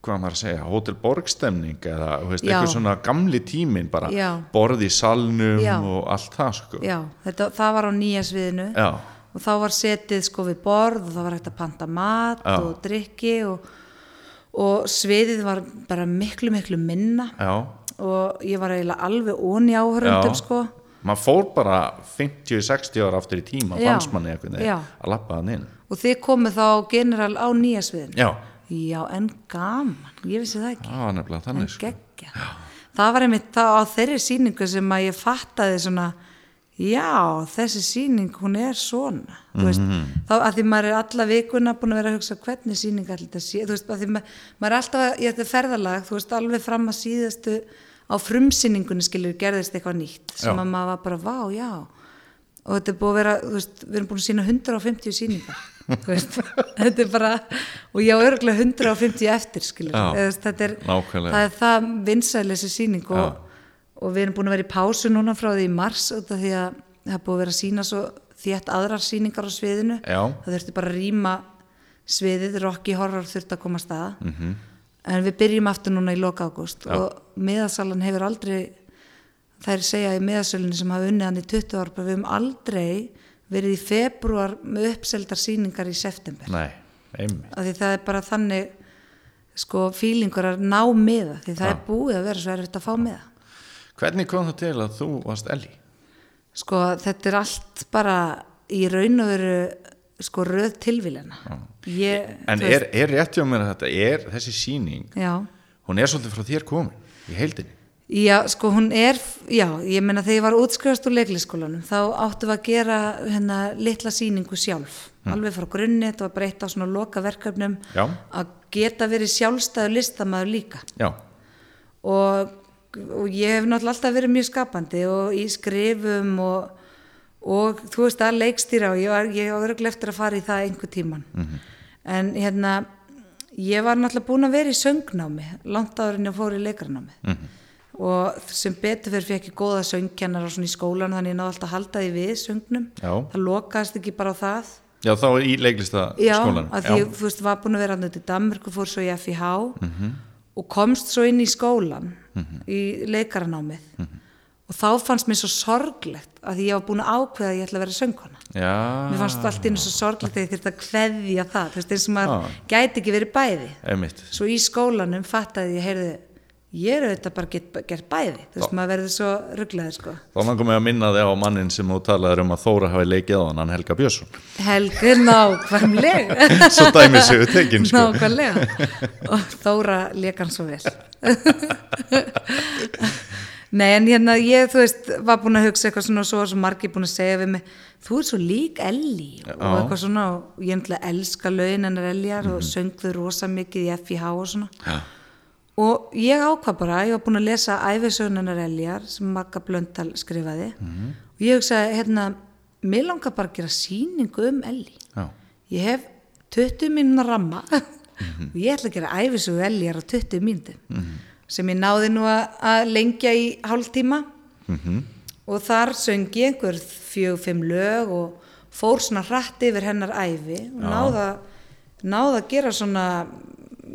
hvað maður að segja, Hotel Borgstemning eða veist, eitthvað svona gamli tímin bara Já. borð í salnum Já. og allt það sko já, þetta, það var á nýja sviðinu og þá var setið sko við borð og það var hægt að panta mat og drikki og, og sviðið var bara miklu miklu minna Já. og ég var eiginlega alveg onni áhörundum Já. sko maður fór bara 50-60 ára aftur í tíma Já. fannst manni eitthvað Já. að lappa hann inn og þið komið þá general á nýja sviðinu Já, já, en gaman, ég vissi það ekki var nefnilega þannig en sko. geggja það var einmitt á þeirri sýningu sem að ég fattaði svona já, þessi sýning hún er svona. Þú veist, þá að því maður er alla vikuna búin að vera að hugsa hvernig sýning allir þetta sé, þú veist, að því maður, maður er alltaf ég þetta er ferðalag, þú veist, alveg fram að síðastu á frumsýningunni skilur gerðist eitthvað nýtt sem Já. að maður var bara, vá, já. Og þetta er búið að vera, þú veist, við erum búin að sína 150 sýningar þú veist, þetta er bara og ég á örgulega 150 eftir skilur, Já, Eða, þetta er nákvæmlega. það er það vinsæli þessi sýning Já. Og, við erum búin að vera í pásu núna frá því í mars því að það er búið að vera að sína svo þétt aðrar sýningar á sviðinu Já. það þurfti bara að rýma sviðið, Rocky Horror þurfti að koma að staða Mhm. -hmm. en við byrjum aftur núna í loka ágúst og miðasalan hefur aldrei þær segja í miðasölunni sem hafa unnið hann í 20 ár við höfum aldrei verið í februar með uppseldar sýningar í september Nei, það er bara þannig sko fílingur að ná miða því það Já. er búið að vera svo erfitt að fá miða Hvernig kom það til að þú varst Elli? sko þetta er allt bara í raun og veru sko röð tilvílina ég, En þú er, er rétt hjá mér að þetta er þessi sýning, já, hún er svolítið frá þér komin í heildinni. Já, sko hún er já, ég meina þegar ég var útskrifast úr leikliskólanum þá áttum við að gera hérna litla sýningu sjálf. Alveg frá grunni, þetta var bara eitt á svona loka verkefnum Já. að geta verið sjálfstæðu listamaður líka. Já, og, og ég hef náttúrulega alltaf verið mjög skapandi og í skrifum og, og þú veist að leikstýra og ég var, örgulega eftir að fara í það einhver tíman en hérna ég var náttúrulega búin að vera í söngnámi langt áður en ég fór í leikarnámi og sem betur fyrir fekk ég góða söngkennar og svona í skólan þannig ég náði alltaf að halda því við söngnum. Já. það lokaðist ekki bara á það. Já þá í leiklista Já, skólanum að því ég, þú veist, var búin að vera hann til Danmörku, fór svo í FIH og komst svo inn í skólan í leikaranámið. Og þá fannst mér svo sorglegt að ég var búin að ákveða að ég ætla að vera söngkona. Já, mér fannst allt einu svo sorglegt að ég þurfti að kveðja það þú veist, eins og maður Já. gæti ekki verið bæði. Einmitt. Svo í skólanum fattaði ég, heyrðu ég er auðvitað bara get, gert bæði þú veist, maður verður svo rugglaður sko. Þá langar mig að minna þig á mannin sem þú talaður um að Þóra hafi leikið á hann, hann Helga Björnsson. Helgi, nákvæmlega. Svo dæmi séu tekin sko. Nákvæmlega. Og Þóra leik hann svo vel. Nei, en hérna ég, þú veist, var búin að hugsa eitthvað svona og svo var svo margir búin að segja við mig þú er svo lík Elli. Og eitthvað svona og ég ætla að elska lögin hennar Eljar og söngðu rosa mikið í FIH og svona. Já, og ég ákvað bara, ég var búin að lesa æfisögnunar Eljar sem Magga Blöndal skrifaði. Og ég hugsaði, hérna mér langar bara að gera sýningu um Elli. Já, ég hef 20 mínúna ramma og ég ætla að gera æfisögu Eljar á 20 mínútum sem ég náði nú að, lengja í hálftíma. Og þar söngi einhver fjög, fimm lög og fór svona hratt yfir hennar æfi og náða, náða að gera svona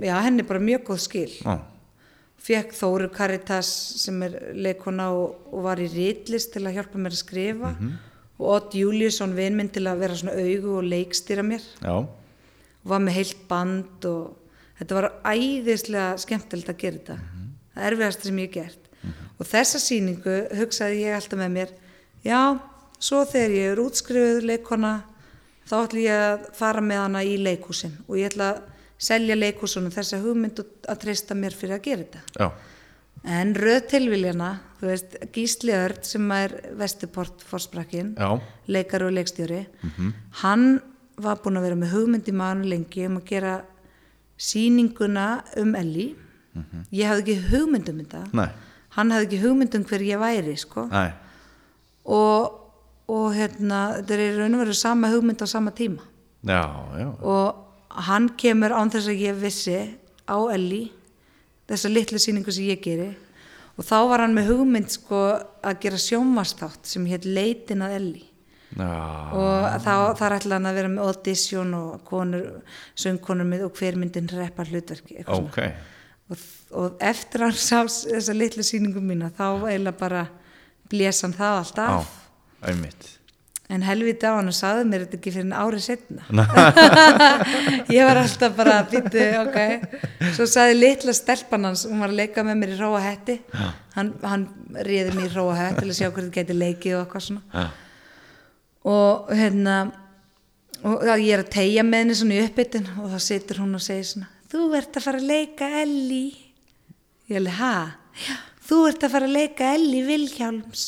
já, henni bara mjög góð skil. Já, fekk Þóru Karitas sem er leikona og, og var í ritlist til að hjálpa mér að skrifa og Odd Júliusson vinn minn til að vera svona augu og leikstýra mér. Já, og var með heilt band og þetta var æðislega skemmtilegt að gera þetta. Það erfiðast sem ég gert. Og þessa sýningu hugsaði ég alltaf með mér já, svo þegar ég er útskrifuð leikona þá ætla ég að fara með hana í leikhúsin og ég ætla að selja leikhúsunum þessa hugmynd að treysta mér fyrir að gera þetta. Já, en röð tilviljana þú veist, Gísli Örd sem er Vestuport fórsprakkin leikar og leikstjóri hann var búinn að vera með hugmynd í maður lengi um að gera sýninguna um Elli ég hafði ekki hugmynd um þetta. Nei, hann hafði ekki hugmynd um hver ég væri sko. og, og hérna þetta er raun og veru sama hugmynd á sama tíma. Já, já, og hann kemur án þess að ég vissi á Elli þessa litlu sýningu sem ég geri. Og þá var hann með hugmynd sko að gera sjómastátt sem hétt Leitin að Elli já, og þá þar ætla hann að vera með audition og konur, söngkonur með og hver myndin reppa hlutverki eitthvað svona. ok, og, og eftir hann sá þessa litlu sýningu mína þá eiginlega bara blés hann það allt já, af einmitt, en helviti á hann og sagði mér þetta ekki fyrir en árið setna ég var alltaf bara að býtu ok, svo sagði litla stelpan hans hún var að leika með mér í róa hetti. Hann, hann réði mér í róa hett til að sjá hvernig þetta geti leikið og eitthvað svona. Já, og hérna og ég er að tegja með henni svona í uppbytun og þá situr hún og segir svona þú ert að fara að leika Elli ég ha? Já, þú ert að fara að leika Elli Vilhjálms.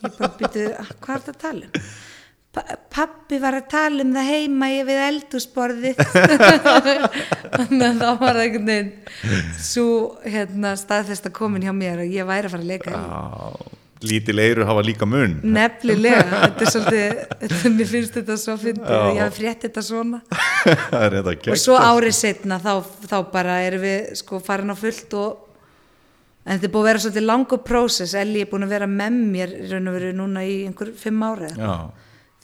Ég bara byrju, hvað er þetta að tala um? Pa pappi var að tala um það heima ég við eldúsborðið þannig að þá var það einhvern veginn svo hérna, staðfesta komin hjá mér og ég væri að fara að leika já, lítil eiru hafa líka mun, Nefnilega, þetta er svolítið, þetta, mér finnst þetta svo fyndið og ég hafi frétt þetta svona. Það og svo árið setna þá, þá bara erum við sko farin á fullt og en þetta er búið að vera svolítið langur prósess, Elli er búin að vera með mér í raun og veru núna í einhver fimm ári já,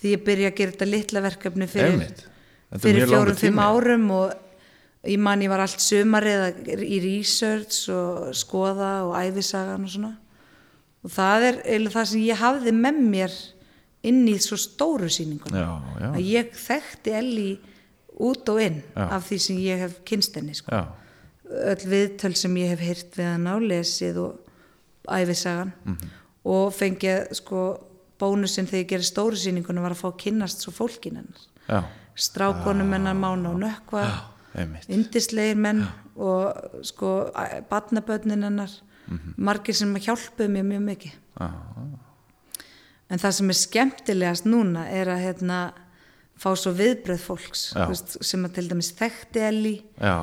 því ég byrja að gera þetta litla verkefni fyrir, fyrir mjög langur fjórum, fimm tími, árum og ég man ég var allt sumarið að- í research og skoða og æfisagan og svona. Og það er eiginlega það sem ég hafði með mér inn í svo stóru sýninguna. Já, já, að ég þekkti Elli út og inn Já. af því sem ég hef kynst henni sko. öll viðtöl sem ég hef heyrt við hann á lesið og æfisagan og fengið sko bónusinn þegar ég gerir stóru sýninguna var að fá að kynnast svo fólkin hennar. Já, strákonum hennar mána og nökkva einmitt, indislegir menn og sko badnabötnin hennar. Margir sem hjálpuðu mér mjög mikið. Já, en það sem er skemmtilegast núna er að hérna fá svo viðbröð fólks Já. veist, sem að til dæmis þekkti Elli já,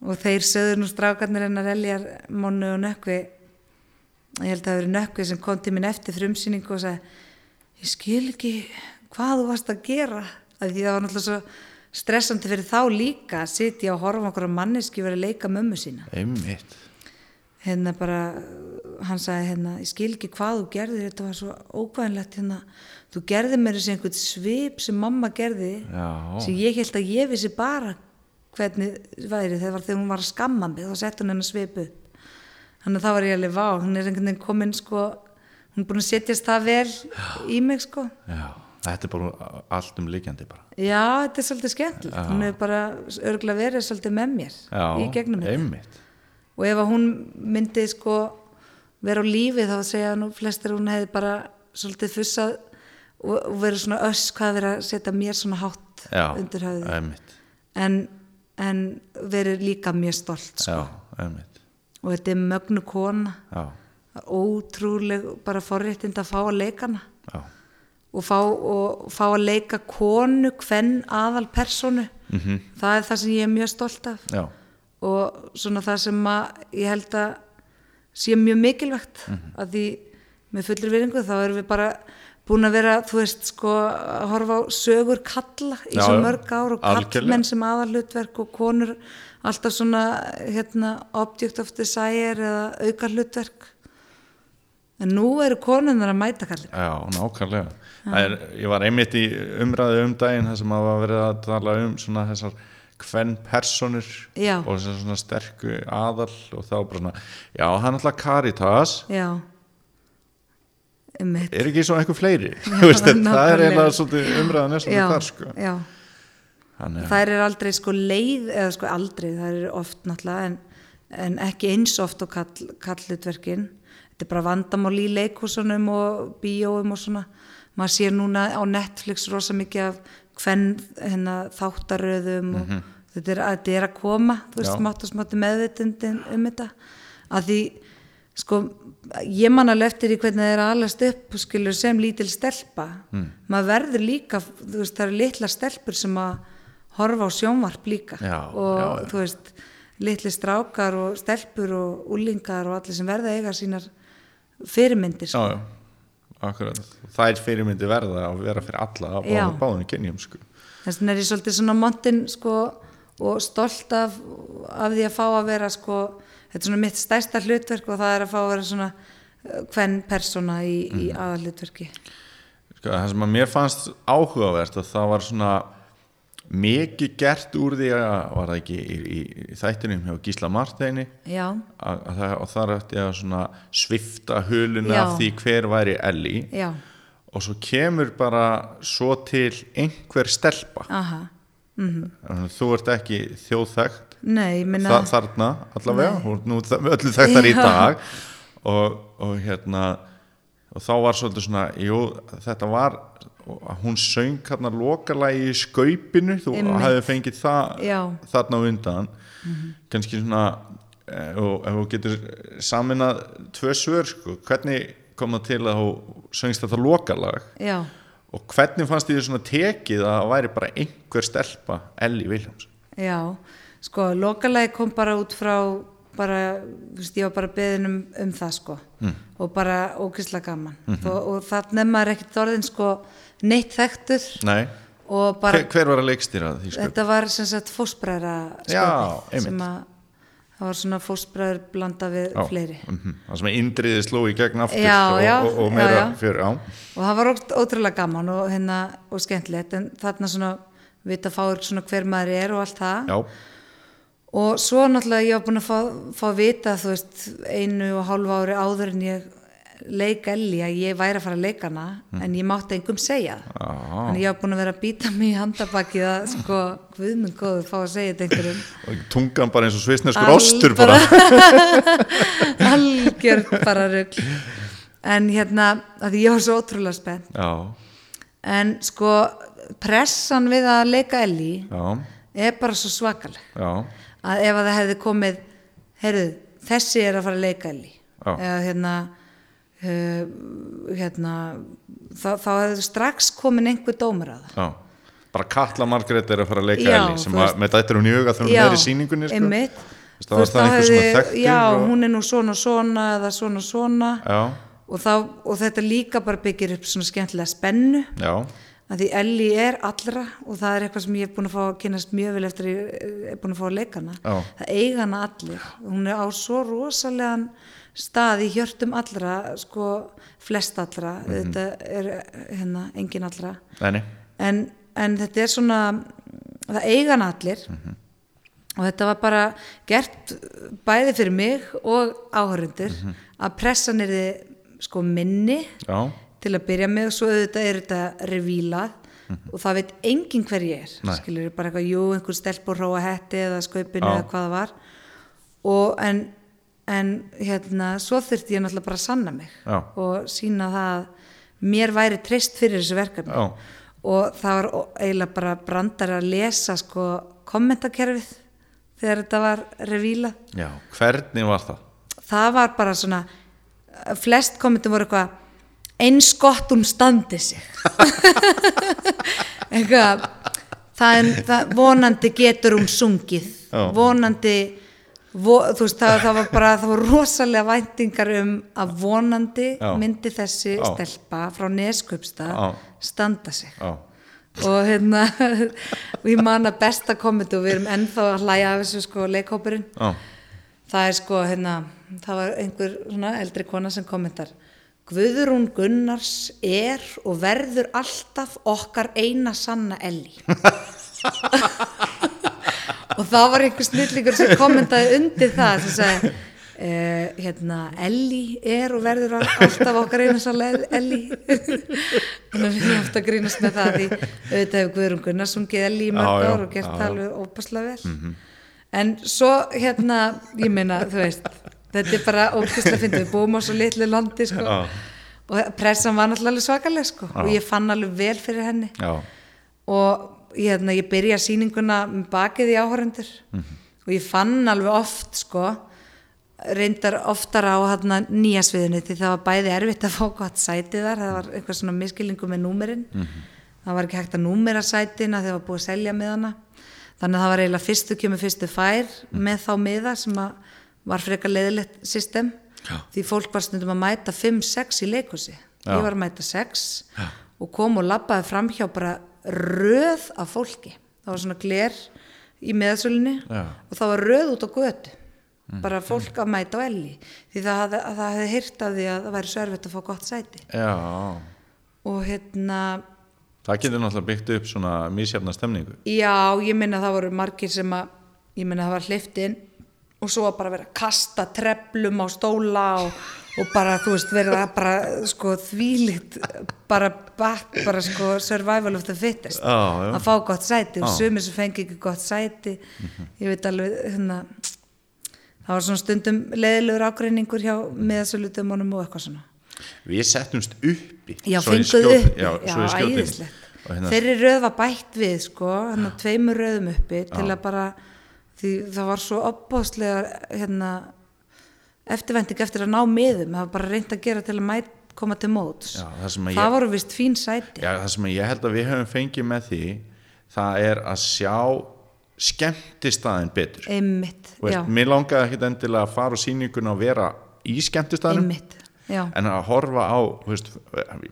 og þeir söður nú strákarnir hennar Eljar Mónu og Nökkvi. Ég held að það hafi verið Nökkvi sem kom til minn eftir frumsýningu og sagði ég skil ekki hvað þú varst að gera að því það var náttúrulega svo stressandi fyrir þá líka að sitja og horfa okkur á manneski verið að leika mömmu sína. Einmitt, hérna bara, hann sagði hérna, ég skil ekki hvað þú gerðir, þetta var svo ókvæðinlegt hérna, þú gerði mér þessi einhvern svip sem mamma gerði já, sem ég held að ég vissi bara hvernig væri þegar var þegar hún var að skamma mig þá sett hún hennar svip upp. Þannig að það var ég alveg vá, hún er einhvern veginn komin sko, hún er búin að setjast það vel í mig sko. Já, þetta er bara allt um líkjandi bara, já, þetta er svolítið skemmtilegt. Hún hefur bara örgulega verið svolítið með mér já, í gegnum þetta. og ef að hún myndi sko vera á lífi þá segja nú flestir að hún hefði bara svolítið fussað og, verið svona öss hvað verið að setja mér svona hátt já, undir einmitt. En, en verið líka mjög stolt sko. já, og þetta er mögnu kona. Já, ótrúleg bara forréttind að fá að leika hana. Já, og fá, og fá að leika konu, hvern aðal personu mhm, það er það sem ég er mjög stolt af. Já, og svona það sem að ég held að sé mjög mikilvægt Mhm. að því með fullri viðringu þá erum við bara búin að vera, þú veist, sko að horfa á sögur kalla í Já, svo mörg ár og kallmenn sem aðalhlutverk og konur alltaf svona hérna, object of desire eða auka hlutverk en nú eru konunar að mæta kallir já, nákvæmlega. Það er, ég var einmitt í umræðu um daginn þar sem að var verið að tala um svona þessar hvern personur Já. og þessar svona sterku aðal og þá bara svona, já, hann alltaf Caritas. Já. Einmitt. er ekki svona eitthvað fleiri? Veist, það er eiginlega svolítið umræðan er já, svolítið þar sko. já. Þannig, að- þær er aldrei sko leið eða sko aldrei, þær er oft náttúrulega en, en ekki eins oft og kall, kallutverkin þetta er bara vandamál í leikhúsunum og bíóum og svona. Maður sér núna á Netflix rosa mikið af hvern hérna, þáttaröðum og þetta, er, þetta er að koma þú veist, Já. mátt og smátti meðvitundin um þetta. Að því sko, ég man alveg eftir í hvernig það er að alast upp skilur sem lítil stelpa. Maður verður líka, þú veist, það eru litla stelpur sem að horfa á sjónvarp líka. Já, og já, þú veist litli strákar og stelpur og úlingar og allir sem verða eiga sínar fyrirmyndir sko. já, já, akkurat það er fyrirmyndi verða að vera fyrir alla Já. báðum, báðum kynjum sko þess vegna er ég svolítið svona montin sko, og stolt af, af því að fá að vera sko, þetta er svona mitt stærsta hlutverk og það er að fá að vera svona eh, hvern persóna í, í Mhm. aðalhlutverki sko, það sem að mér fannst áhugavert að það var svona mikið gert úr því að var það ekki í, í, í þættinum hjá Gísla Marteini? Og þar ætti að svifta huluna af því hver væri Ellie. Já, og svo kemur bara svo til einhver stelpa. Þannig að þú ert ekki þjóðþægt nei, minna Þa, þarna allavega, nú öllu þekktar í dag. Og, og hérna og þá var svolítið svona jú, þetta var hún söng hérna lokalagi í skaupinu þú hefði fengið það Já. þarna undan. Kannski svona eh, og ef þú getur saminað tvö svör sko, hvernig kom það til að þú söngst þetta lokalag? Já, og hvernig fannst þið svona tekið að það væri bara einhver stelpa Ellie Williams? Já sko, lokalagi kom bara út frá bara, þú veist, ég var bara beðin um, um það sko. Og bara ókysla gaman. Og, og það nefnir ekkert orðin sko neitt þekktur. Nei, bara hver, hver var að leikstýra því sko? Þetta var sem sagt fósbræðra einmitt. sem að það var svona fósbræður blanda við Já, fleiri. mhm. það sem er indriðið sló í gegn aftur Já, og, já, og, og meira fjör já. og það var ótrúlega gaman og, hérna, og skemmtilegt en þarna svona vita fáir svona hver maður er og allt það. Já, og svo náttúrulega ég var búin að fá, fá vita þú veist einu og hálfu ári áður en ég leik Elli að ég væri að fara að leika hana en ég mátti engum segja. Mm. Já. þannig ég var búin að vera að býta mig í handabakið að sko, guðmund góður fá að segja þetta einhverjum. Og tungan bara eins og svisneskur ostur bara, algjör bara rugl. En hérna, að ég var svo ótrúlega spennt. Já, en sko pressan við að leika Elli já, er bara svo svakaleg. Já að ef að það hefði komið heyrðu, þessi er að fara að leika Elli eða hérna uh, hérna þá, þá hefði strax komin einhver dómur að það. Já. Bara Katla Margrét er að fara að leika Já, Ellie sem að, með dættur hún í huga þegar hún er í sýningunni sko. einmitt. Þú veist, það var veist, það einhver hefði- svona þekktur já, og- hún er nú svona svona eða svona svona. Og, þá, og þetta líka bara byggir upp svona skemmtilega spennu. Já, að því Ellie er allra og það er eitthvað sem ég er búin að fá að kynast mjög vel eftir að ég er búin að fá að leika hana Já. það eiga hana allir hún er á svo rosalegan stað í hjörtum allra sko flest allra Mhm. þetta er hérna engin allra en, en þetta er svona það eiga hana allir Mhm. og þetta var bara gert bæði fyrir mig og áhörundur Mhm. að pressan er þið sko minni já, til að byrja með og svo auðvitað er þetta revílað og það veit enginn hver ég er Nei. skilur bara eitthvað, jú, einhver stelp og hróa hetti eða skaupinu Já. eða hvað það var og en, en hérna, svo þurfti ég náttúrulega bara að sanna mig Já. og sína það að mér væri treyst fyrir þessu verkefni Já. og það var eiginlega bara brandar að lesa sko kommentakerfið þegar þetta var revílað Já, hvernig var það? það var bara svona flest kommentum voru eitthvað eins gott hún standi sig eitthvað það, er- það, vonandi getur hún sungið Já. vonandi vo, þú veist það, það var bara það voru rosalega væntingar um að vonandi Já. myndi þessi Já. stelpa frá Neskupstað Já. standa sig og hérna og ég man að besta kommentu og við erum ennþá að hlæja af þessu sko leikhópurinn það er sko hérna það var einhver svona eldri kona sem kommentar Guðrún Gunnars er og verður alltaf okkar eina sanna Elli. Og það var einhver snillingur sem kommentaði undir það sem sagði uh, hérna Elli er og verður alltaf okkar eina sanna Elli. Þannig að við erum ofta að grínast með það því auðvitað hefur Guðrún Gunnars sungið Elli í mörg ár og gert alveg ópaslega vel. En svo hérna ég meina þú veist þetta er bara ópaslega fyndið, við búum á svo litlu landi sko. Já. og pressan var náttúrulega alveg svakaleg sko. Og ég fann alveg vel fyrir henni. Já, og ég, hérna, ég byrja sýninguna með bakið í áhörendur og ég fann alveg oft sko reyndar oftar á hérna, nýja sviðinu því það var bæði erfitt að fá gott sæti þar. Það var eitthvað svona miskilingu með númerinn það var ekki hægt að númera sætina þegar það var búið að selja miðana. Þannig að það var eiginlega fyrstu kemur fyrstu fær með þá miða sem að var frekar leiðilegt system. Já. því fólk var stundum að mæta 5-6 í leikhúsi. Já. ég var að mæta 6 og kom og labbaði framhjá bara röð af fólki. Það var svona gler í meðsölunni Já. og það var röð út á götu. Bara fólk að mæta á elli. Því það, að það hefði hýrt af því að það væri sörfitt að fá gott sæti. Já. Og hérna Það getur náttúrulega byggt upp svona mísjafna stemningu. Já, ég minna það voru margir sem að ég minna það var hliftin og svo að bara vera að kasta treflum á stóla og, og bara þú veist vera bara sko þvílitt bara, bara, bara sko survival of the fittest. Já, já. að fá gott sæti og Já. sumir sem fengi ekki gott sæti. Ég veit alveg hérna það var svona stundum leðilegur ágreiningur hjá miðasölutumunum og eitthvað svona. Við settumst uppi já, fenguð skjót- upp Já, skjótin æðislegt. Og hérna- þeirri röð var bætt við sko, hann að tveimur röðum uppi til að bara því það var svo opbáslega hérna, eftirvænting eftir að ná miðum. Það var bara reynd að gera til að mæt, koma til móts. Já, það það voru vist fín sæti. Já, það sem ég held að við höfum fengið með því það er að sjá skemmtistaðin betur. Einmitt, veist, Mér langaði ekkit endilega að fara á sýninguna og vera í skemmtistaðinum einmitt já, en að horfa á veist,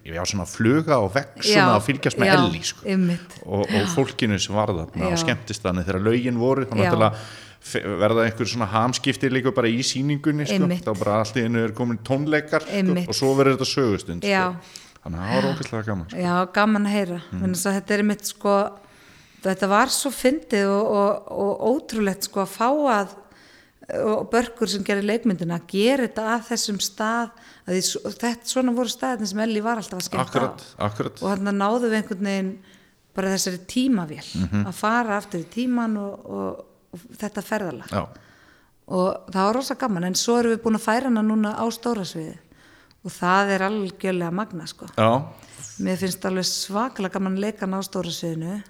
ég á svona að fluga og vekk Já, svona að fylgjast með já, Elli sko. og, og fólkinu sem var þarna á Já. skemmtistaðinu þegar lögin voru Já. verða einhver svona hamskipti líka bara í sýningunni sko. Þá bara allt í einu er komin tónleikar sko, og svo verður þetta sögustund Já. sko. þannig að það var ógæslega gaman sko. já, gaman að heyra mm. þetta er mitt sko þetta var svo fyndið og, og, og ótrúlegt sko að fá að og börkur sem gerir leikmyndina að gera þetta að þessum stað að því, þetta svona voru staðin sem Elli var alltaf að skemmt akkurat, á akkurat og hann náðu við einhvern veginn bara þessari tímavél Mhm. að fara aftur í tíman og, og, og þetta ferðalag Já. og það var rosa gaman en svo erum við búin að færa hana núna á stóra sviði og það er algjörlega magna sko Já. mér finnst alveg svakalega gaman að leika hana á stóra sviðinu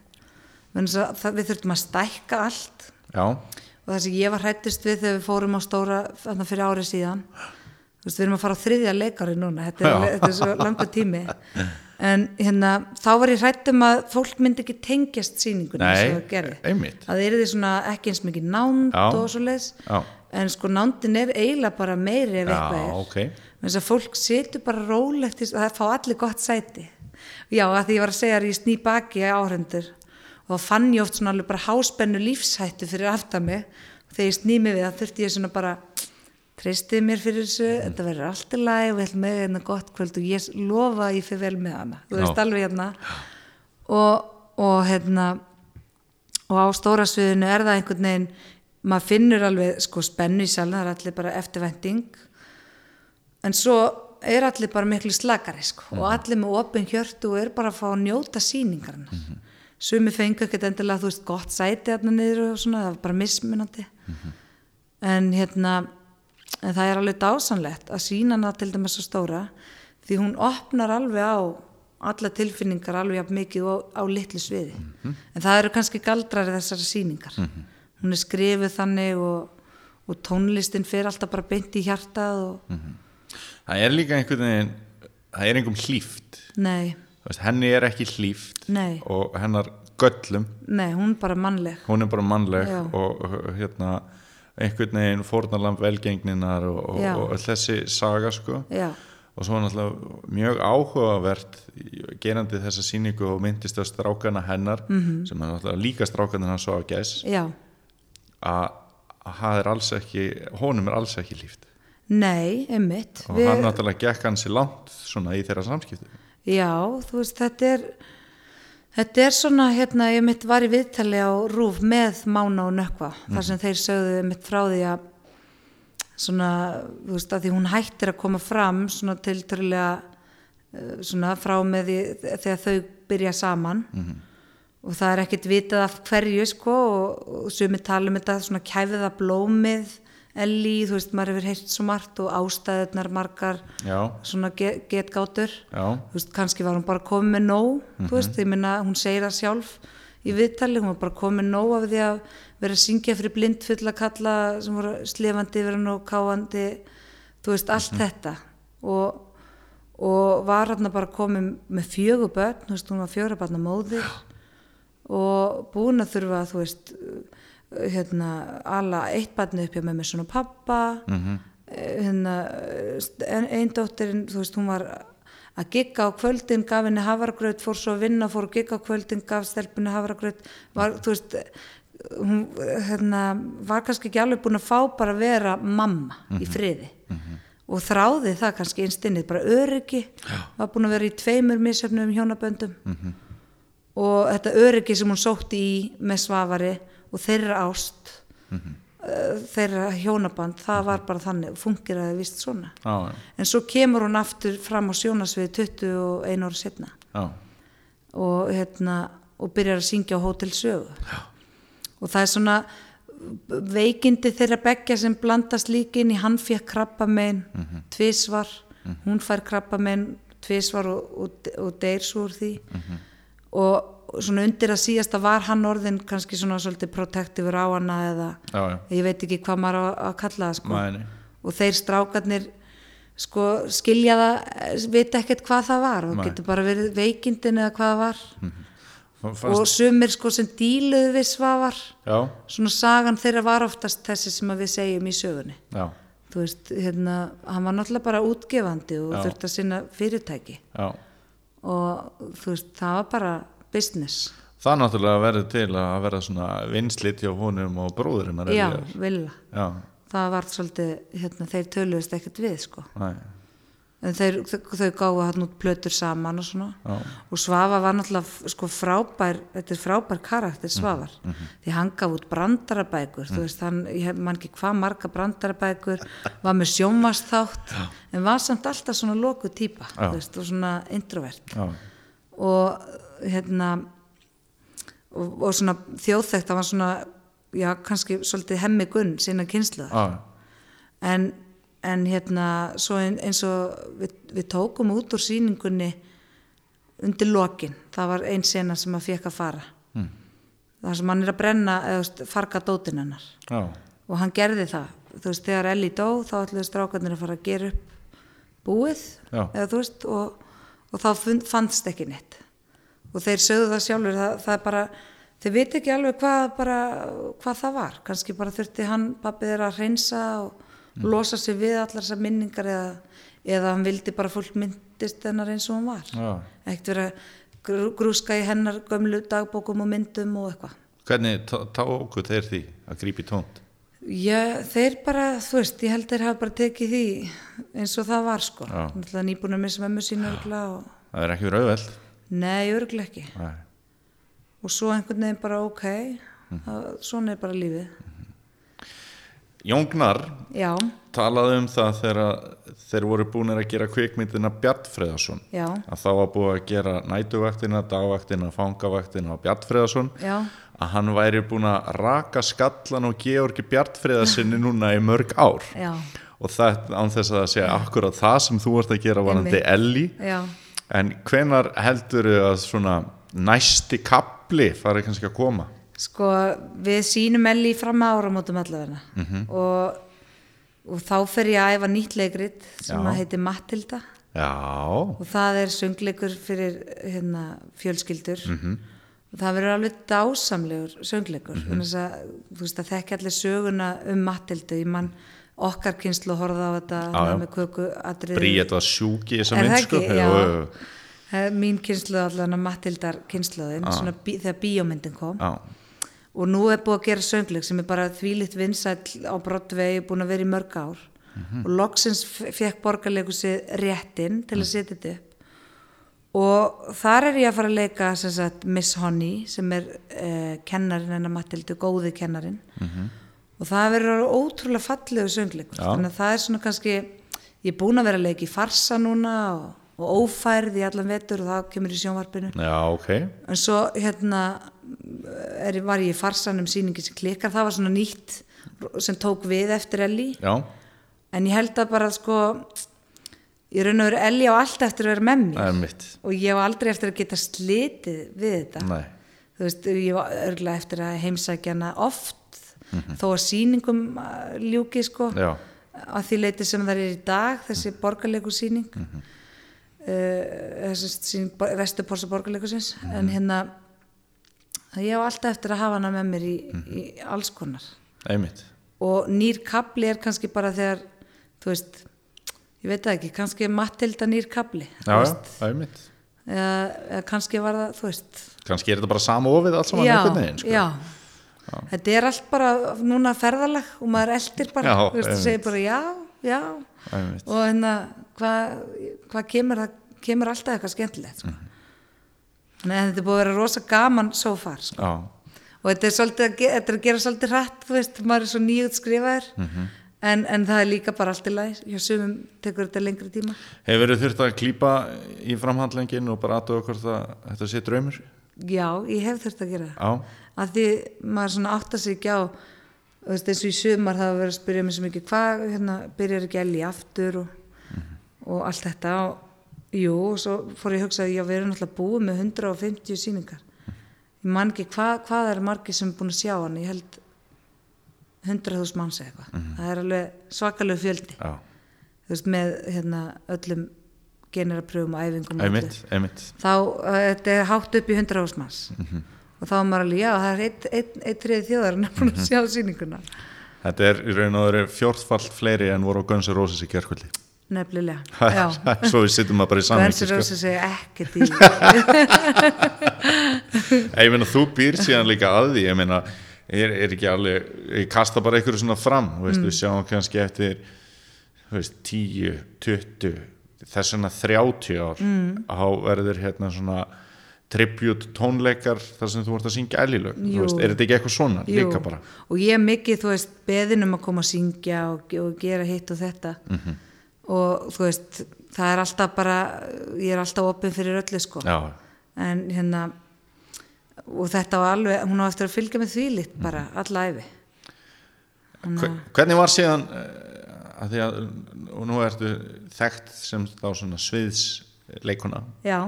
Vegna þess að það, við þurftum að stækka allt Já. Og það sem ég var hrættist við þegar við fórum á stóra þarna fyrir árið síðan þú veist, við erum að fara á þriðja leikari núna þetta er, þetta er svo langa tími. En hérna, þá var ég hrætt um að fólk myndi ekki tengjast sýningunni sem það gerði einmitt. Að það er því svona ekki eins mikið nánd Já. og svo leiðis Já. en sko nándin er eiginlega bara meiri ef eitthvað er. ok. þess að fólk setur bara rólegt það fá allir gott sæti. Já, að því ég var að segja að ég sný baki áhrendur og þá fann ég oft svona alveg bara háspennu lífshættu fyrir aftan mig. Og þegar ég sný mig við það þurfti ég svona bara treystið mér fyrir þessu, þetta verður allt í lagi og við ætlum með hérna gott kvöld og ég lofa að ég fyrir vel með hana. Þú veist alveg hérna. Og, og hérna og á stóra sviðinu er það einhvern veginn maður finnur alveg sko spennu í salna, það er allir bara eftirvænting. En svo er allir bara miklu slakari sko og allir með opin hjörtu og er bara að fá að njóta sýningarna mm -hmm. Sumi fengu ekkert endilega þú veist gott sæti þarna niður og svona, það var bara mismunandi. En hérna en það er alveg dásanlegt að sína hana til dæmis svo stóra því hún opnar alveg á alla tilfinningar alveg jafn mikið á, á litlu sviði. En það eru kannski galdrar þessari síningar hún er skrifuð þannig og, og tónlistin fer alltaf bara beint í hjartað og það er líka einhvern veginn það er einhverjum hlýft nei, veist, henni er ekki hlýft Nei. og hennar göllum. Nei, hún er bara mannleg. Hún er bara mannleg Já. og uh, hérna einhvern veginn fórnarlamb velgengninar og, og, og þessi saga sko. Já, og svo náttúrulega mjög áhugavert gerandi þessa sýningu og myndist á strákana hennar Mhm. -hmm. sem er náttúrulega líka strákana hann svo á gæs að að það er alls ekki honum er alls ekki líft nei, einmitt. Og hann náttúrulega gekk hann sér langt svona í þeirra samskipti Já, þú veist, þetta er þetta er svona, hérna, ég mitt var í viðtali á Rúf með Mána og Nökkva, þar sem þeir sögðu mitt frá því að svona, þú veist, að því hún hættir að koma fram svona tiltörulega svona frá með því þegar þau byrja saman. Og það er ekkert vitað af hverju sko og, og sumi tala um þetta svona kæfiða blómið Elli, þú veist, maður hefur heyrt svo margt og ástæðunar margar já, svona get, getgátur. Já, þú veist, kannski var hún bara komið með nóg þú veist, ég minna, hún segir það sjálf í viðtali, hún var bara komið með nóg af því að vera að syngja fyrir blindfulla kalla sem voru slefandi hann og káandi þú veist, allt þetta. Og, og var hann bara komið með fjögur börn, þú veist, hún var fjögur barna móðir og búin að þurfa, þú veist hérna, alla eitt barni upp hjá með með svona pappa mhm, hérna, einn dóttirinn, þú veist, hún var að gigga á kvöldin, gaf henni havragraut, fór svo að vinna, fór að gigga á kvöldin, gaf stelpunni havragraut, var, þú veist, hún hérna, var kannski ekki alveg búin að fá bara að vera mamma í friði. Og þráði það kannski einstinnið, bara öryggi, var búin að vera í tveimur misöfnum hjónaböndum. Og þetta öryggi sem hún sótti í með svavari og þeirra ást uh, þeirra hjónaband það var bara þannig, fungiraði vist svona. Já, en svo kemur hún aftur fram á sjónasvið 21 ára setna já, og, hérna, og byrjar að syngja á Hótel Sögu. Já. og það er svona veikindi þeirra beggja sem blandast líka inn í hann fekk krabba megin mm tvisvar, hún fær krabba megin tvisvar og, og, og deyr svo úr því. Og svona undir að síðasta var hann orðin kannski svona svolítið protektífur á hana eða já, já. ég veit ekki hvað maður á að kalla það sko. Nei. og þeir strákarnir sko skilja það eh, vita ekkert hvað það var og getur bara verið veikindin eða hvað það var. Og Fannst, sumir sko sem díluðu við svafar já, svona sagan þeirra var oftast þessi sem að við segjum í sögunni. Þú veist, hérna, hann var náttúrulega bara útgefandi og þurfti að sinna fyrirtæki. Og þú veist, það var bara business. Það náttúrulega verður til að verða svona vinslit hjá honum og bróðurinn já, vilja Já, það var svolítið, hérna, þeir töluðist ekkert við sko. Næ, en þeir, þau, gáðu hann út plötur saman og svona. Já, og Svafa var náttúrulega sko frábær þetta er frábær karakter Svafar því hann gaf út brandarabækur þú veist, hann, ég man ekki hvað marga brandarabækur var með sjómasþátt en var samt alltaf svona loku típa, Já. þú veist, og svona introvert. Já, og hérna og, og svona þjóðþekkt það var svona, já, kannski svolítið hemmi gunn sína kynsluðar já, en, en hérna svo ein, eins og við, við tókum út úr sýningunni undir lokin, það var ein sena sem að fekk að fara. Mm. það sem hann er að brenna eða farga dótin hennar. Já, og hann gerði það, þú veist, þegar Ellie dó þá ætluðu strákarnir að fara að gera upp búið, eða veist og, og þá fun- fannst ekki neitt og þeir sögðu það sjálfur það, það bara, þeir viti ekki alveg hvað bara, hvað það var kannski bara þurfti hann, pappið þeirra að hreinsa og losa sig við allar þessar minningar eða, eða hann vildi bara fólk myndist hennar eins og hann var já. ekkert vera að grú- grúska í hennar gömlu dagbókum og myndum og eitthvað Hvernig tá- tóku þeir því að grípa í tónt? Já, þeir bara, þú veist, ég held þeir hafa bara tekið því eins og það var sko. Já. Náttúrulega nýbúin að missa mömmu sín og Það er ekki verið auðveld. Nei, örgulega ekki. Nei. Og svo einhvern veginn bara ok, það, svona er bara lífið. Jóngnar Já, talaði um það þegar þeir voru búin að gera kvikmyndina Bjartfreðarsson að þá var búið að gera nætuvaktina, dagvaktina, fangavaktina og Bjartfreðarsson að hann væri búin að raka skallan og Georgi Bjartfreðarsinni núna í mörg ár. Já, og það án þess að sé akkurat það sem þú ert að gera varandi. Elli já, en hvenar heldur að svona næsti kapli fari kannski að koma sko við sínum Elli fram að áramótum allavegna Mhm. og, og þá fer ég að æfa nýtt leikrit sem Já. að heitir Mattilda já, og það er söngleikur fyrir hérna, fjölskyldur Mhm. og það verður alveg dásamlegur söngleikur mm -hmm. að, þú veist að þekki allir söguna um Mattildu ég mann okkar kynslu að horfa á þetta já. með köku atriði Bríett var sjúk í þessa er mín kynslu allan að Mattildar kynsluðin svona bí, þegar bíómyndin kom. Já, og nú er búið að gera söngleik sem er bara þvílitt vinsæll á Broadway búin að vera í mörg ár. Mhm. og loksins fekk borgarleikusi réttin til að setja þetta upp. Og þar er ég að fara að leika sagt, Miss Honey sem er uh, kennarin hennar Mattildu, góði kennarin Mhm. Og það verður ótrúlega fallegu söngleikur. Þannig að það er svona kannski ég er búin að vera að leika í farsa núna og, og ófærð í allan vetur og það kemur í sjónvarpinu. Já, ok. En svo hérna er, var ég í farsanum síningi sem klikkar, það var svona nýtt sem tók við eftir Elli já, en ég held að bara sko ég raun og veru Elli á allt eftir að vera með mér. Og ég á aldrei eftir að geta slitið við þetta. Nei. þú veist, ég var örgulega eftir að heimsækja hana oft þó að sýningum uh, ljúki sko. Já, að því leiti sem það er í dag þessi borgarleiku síning mm þessi síning Vesturporsa borgarleikusins en hérna ég á alltaf eftir að hafa hana með mér í, í alls konar. Einmitt. Og nýr kapli er kannski bara þegar þú veist, ég veit ekki kannski er Mattilda nýr kapli já, einmitt. Eða, kannski var það, þú veist. Kannski er þetta bara sama ofið allt saman einhvern veginn sko. já. Þetta er allt bara núna ferðalag og maður eldir bara, Já, einmitt. segir bara já, já einmitt, og hérna hvað hva kemur, það kemur alltaf eitthvað skemmtilegt sko. Mhm. þannig að þetta er búið að vera rosa gaman so far sko. já, og þetta er, svolítið, þetta er að gera svolítið hratt þú veist, maður er svo nýjút skrifaður Mhm. en, en það er líka bara allt í læg hjá sumum tekur þetta lengri tíma hefur verið þurft að klípa í framhandlengin og bara aðtöða hvort að þetta sé draumur já, ég hef þurft að gera það já, að því maður svona átta sig ekki á veist, eins og í sumar það var verið að spyrja mig svo mikið hvað, hérna, byrjar ekki elli aftur og, og allt þetta? Og jú, og svo fór ég að hugsa að við erum náttúrulega búið með 150 sýningar. Ég man ekki hvað, hvað er margir sem er búin að sjá hann ég held 100.000 manns eða eitthvað. Það er alveg svakalega fjöldi. Já, þú veist, með hérna, öllum generapröfum og æfingum öllu einmitt, einmitt. Þá uh, þetta er hátt upp í 100 manns og þá er maður alveg, já, það er eitt, eitt, eitt triði þjóðar en búin að sjá sýninguna. Þetta er í raun og veru fjórtfald fleiri en voru á Guns N' Roses í kjörkvöldi nefnilega, já. svo við sittum maður bara í Guns samhengi N' sko. Roses segja ekkert í. Ég meina þú býr síðan líka að því ég meina, er, er ekki alveg ég kasta bara einhverju svona fram veist, við sjáum kannski eftir veist, 10, 20 þess vegna 30 ár mm. á verður hérna svona tribute tónleikar þar sem þú vart að syngja veist, er þetta ekki eitthvað svona? Jú, líka bara, og ég er mikið, þú veist, beðin um að koma að syngja og, og gera hitt og þetta. Mhm. og þú veist, það er alltaf bara ég er alltaf opinn fyrir öllu sko. Já, en hérna og þetta var alveg, hún á eftir að fylgja með því lit Mhm. bara, alla æfi Hve- hvernig var síðan uh, að því að og nú ertu þekkt sem þá svona sviðsleikuna já,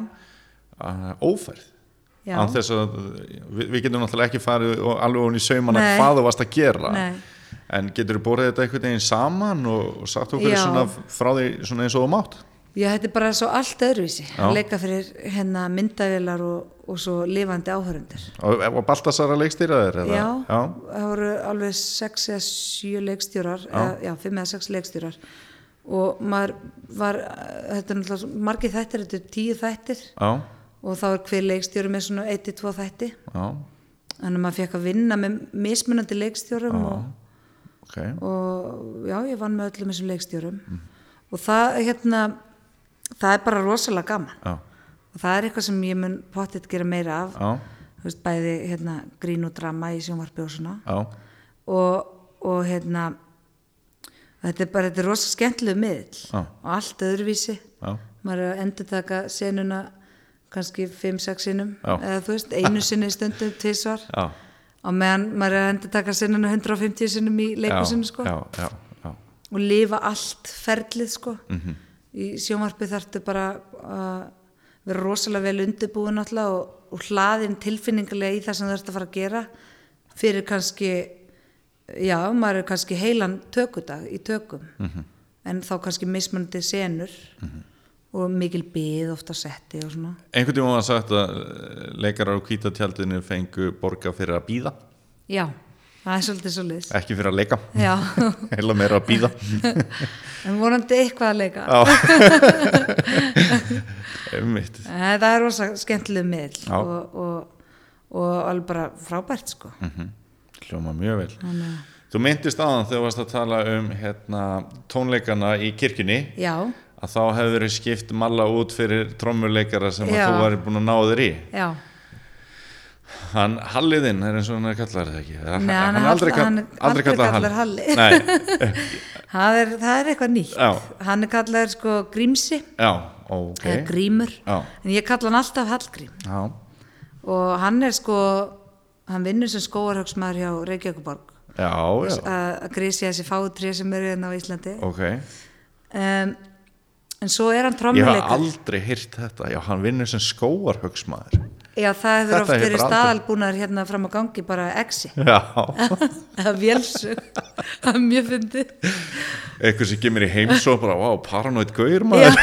já. Án þess að við, við getum náttúrulega ekki farið alveg hún í saumana Nei. hvað þú varst að gera. Nei. en getur þú borðið þetta einhvern veginn saman og, og sagt okkur svona frá því svona eins og þú mátt? Já, þetta er bara svo allt öðruvísi. Að leika fyrir hérna myndavélar og, og svo lifandi áhörundur. og, og Baltasar að leikstýra þér? Já, já, það voru alveg sex eða sjö leikstjórar, já. Eða, já, fimm eða sex leikstjórar. Og maður var, þetta er náttúrulega, margir þættir, þetta er tíu þættir. Já, og þá er hver leikstjóri með svona 1-2 þætti, já, þannig að maður fekk að vinna með mismunandi leikstjórum og, ok. og já, ég vann með öllum þessum leikstjórum. Og það, hérna, það er bara rosalega gaman. já, og það er eitthvað sem ég mun pottitt gera meira af. Veist, bæði hérna, grín og drama í sjónvarpi og svona. Og, og hérna þetta er bara, þetta er rosa skemmtilegu miðl Já. og allt öðruvísi. Já, maður er að endur taka senuna kannski 5-6 sinnum. Eða þú veist, einu sinni stundum tvisvar. Já, og meðan maður er að endur taka senuna 150 sinnum í leikusinu sko. já, já, já, og lifa allt ferlið sko. Í sjónvarpi þarftu bara að vera rosalega vel undirbúin alltaf og, og hlaðin tilfinningarlega í það sem þú ert að fara að gera fyrir kannski já, maður er kannski heilan tökudag í tökum. En þá kannski mismunandi senur og mikil byð ofta setti og svona. Einhvern tíma var sagt að eh, leikarar á kvítatjaldinu fengu borga fyrir að býða já, það er svolítið svolítið ekki fyrir að leika, heila meira að býða en vonandi eitthvað að leika. Eh, Það er rosa skemmtileg miðl Já. og, og, og alveg bara frábært sko. hljóma mjög vel. Þannig þú myndist aðan þegar þú varst að tala um hérna, tónleikana í kirkjunni. Já, að þá hefur verið skipt malla út fyrir trommuleikara sem þú væri búin að ná þér í. Já. hann Halliðinn er eins og hann er kallar það ekki. Hann- Nei, hann er aldrei, kall- hann aldrei kallar kallaður Halli. Það, er, það er eitthvað nýtt. Já. Hann er kallaður sko grímsi. Já, ok. Eða grímur. Já. en ég kalla hann alltaf Hallgrím. Já, og hann er sko, hann vinnur sem skóarhauksmaður hjá Reykjavíkuborg að grísja þessi fáutrið sem eru hérna á Íslandi. Ok. Um, en svo er hann Ég hef trommuleikar aldrei hýrt þetta, já, hann vinnur sem skóarhauksmaður Já, það hefur oft verið staðalbúnar hérna fram á gangi bara exi, Já, eða vélsug það er mjög fyndið. Eitthvað sem gemur í heims og bara, wow, paranoid gaur maður.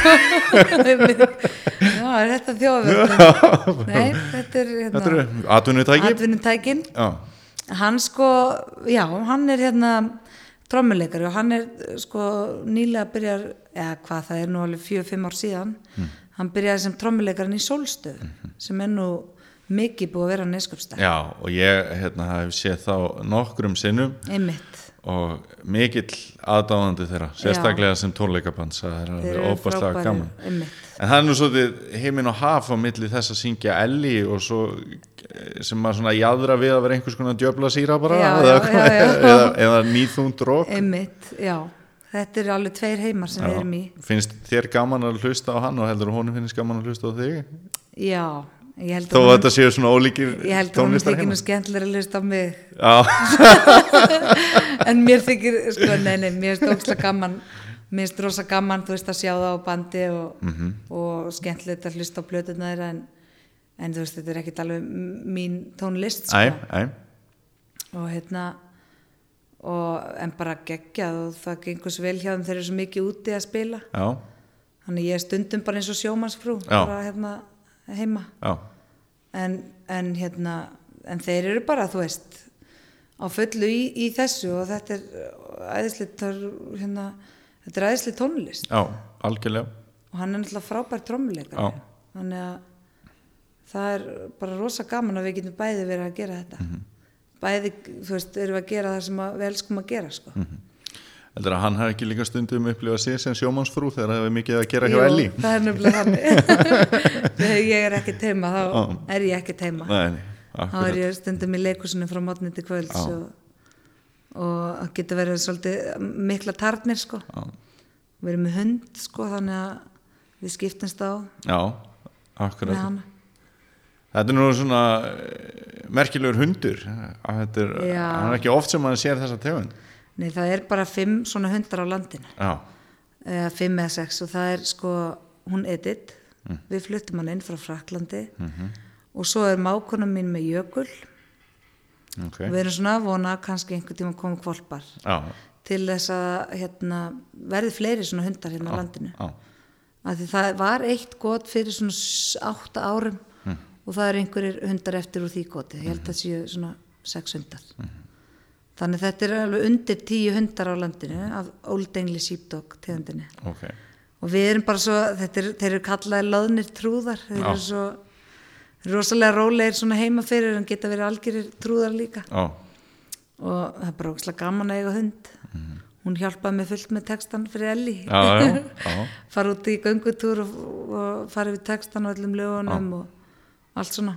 Já, er þetta þjóðverð Nei, þetta er hérna, atvinnutækin. Hann sko, já, hann er hérna trommuleikari og hann er sko nýlega að byrja eða hvað það er nú alveg fjögur, fimm ár síðan. Hann byrjaði sem trommuleikarinn í Sólstöð sem er nú mikið búið að vera neskjöpstæð já, og ég hérna, hef séð þá nokkrum sinnum einmitt. og mikill aðdáðandi þeirra, sérstaklega sem tónleikabands það er alveg óbærslega gaman. einmitt. en það er nú svolítið heiminn og haf á milli þess að syngja Ellie og svo eh, sem maður svona jadra við að vera einhvers konar djöfla síra bara Já, eða, já, já, já. eða, eða nýþúnd rók einmitt, já. Þetta eru alveg tveir heimar sem við erum í. Finnst þér gaman að hlusta á hann og heldur honum finnst gaman að hlusta á þig? Já, þó að þetta séu svona ólíkir ég held að hún tónlistar þykir nú heima skemmtilega að hlusta á mig. En mér þykir, sko, nei, nei, mér finnst ókslega gaman mér finnst rosa gaman, þú veist, að sjá það á bandi og, Mhm. og skemmtilegt að hlusta á blöðuna þeirra en, en þú veist, þetta er ekkit alveg mín tónlist, sko. Æ, æ. Og hérna og, en bara geggjað og það gengur svo vel hjá þeim þeir eru svo mikið úti að spila. Já, þannig ég er stundum bara eins og sjómannsfrú Já. bara hérna heima. En, en hérna en þeir eru bara, þú veist á fullu í, í þessu og þetta er æðislega hérna, þetta er æðislega tónlist. Já, algjörlega. Og hann er náttúrulega frábær trommuleikar þannig að það er bara rosa gaman að við getum bæði verið að gera þetta. Mhm. bæði, þú veist, erum við að gera það sem við elskum að gera sko. Mhm. Heldur að hann hafi ekki líka stundum upplifað sig sem sjómannsfrú þegar það hefur mikið að gera hjá Elli það er nefnilega þegar ég er ekki teima þá Já. er ég ekki teima nei, þá er ég stundum í leikusinu frá mótni til kvölds Já. og, og það getur verið svolítið mikla tarnir sko. Já. við erum með hund sko þannig að við skiptumst á já, akkurat. þetta er nú svona eh, merkilegur hundur. Er, hann er ekki oft sem maður sér þessa tegund nei það er bara fimm svona hundar á landinu. Já, eða fimm eða sex og það er sko hún Edith. Við fluttum hann inn frá Fraklandi og svo er mákona mín með jökul. Ok. Og við erum svona að vona að kannski einhvern tíma koma kvolpar já, til þess að hérna, verði fleiri svona hundar hérna á landinu. já, það var eitt gott fyrir svona átta árum. Og það er einhverjir hundar eftir úr því goti. Ég held að það séu svona sex hundar þannig þetta er alveg undir tíu hundar á landinu af Old English Sheepdog tegundinni. Ok. Og við erum bara svo, er, þeir eru kallaði loðnir trúðar, þeir eru svo rosalega rólegir svona heima fyrir en geta verið algjörir trúðar líka. Já, og það er bara ógislega gaman að eiga hund. Hún hjálpaði mig fullt með textan fyrir Elli. Já. fara út í göngutúr og, og fara við textan og öllum lögunum og allt svona.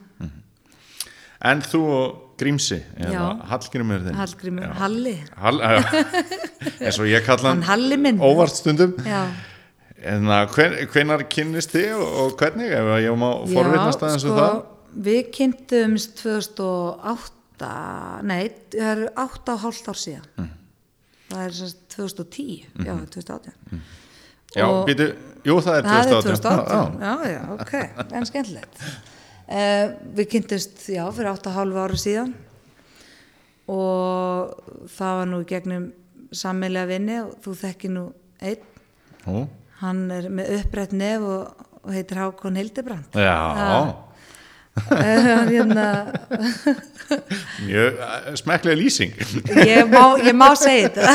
En þú og Grímsi eða Já. Hallgrímur þinn. Hallgrímur, Já. Halli. Hall, já, eins og ég kalla hann. Halli minn. Óvart stundum. Já, en að hven, hvenar kynnist þið og, hvernig? Ef ég má forvittnast aðeins um það. við kynntumst 2008 nei, það eru 8 og hálft ár síðan. Það er sem sagt 2010 já, 2018 Já, Og- býtu, jú það er það er 2018 2018, já, já, ok en skemmtilegt uh, við kynntust, já, fyrir 8,5 ára síðan. Og það var nú gegnum sammelega vinni og þú þekki nú einn, Ó, hann er með upprætt nef og, og heitir Hákon Hildebrand Já, hann hérna. Mjög eh, smekklega lýsing. Ég má, ég má segja þetta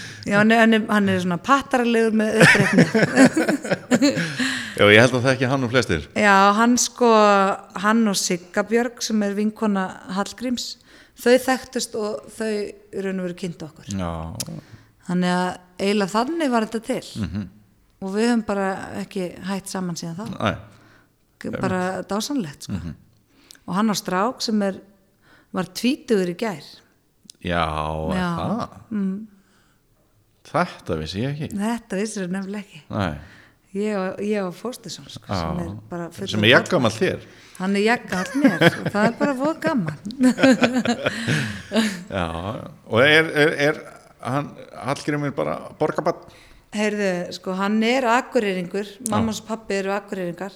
já, hann er, hann er, svona pattaralegur með upprætt nef Já, ég held að það ekki hann og flestir. Já, hann sko, hann og Sigga Björg sem er vinkona Hallgríms, þau þekktust og þau í raun og veru kynntu okkur. Já, Þannig að eiginlega þannig var þetta til. Og við höfum bara ekki hætt saman síðan þá, næ, bara dásanlegt sko. Og hann á strák sem er, var tvítugur í gær, já, Já. það Þetta vissi ég ekki. Þetta vissir þau nefnilega ekki. Næ, Ég og, ég Fóstisson sko, sem er er jaggamall þér. Hann er jaggall mér og það er bara fóð gaman. Já, og er, er, er hann, Hallgrimur bara borgabann Heyrðu, sko, hann er akureyringur, mamma og pappi eru akureyringar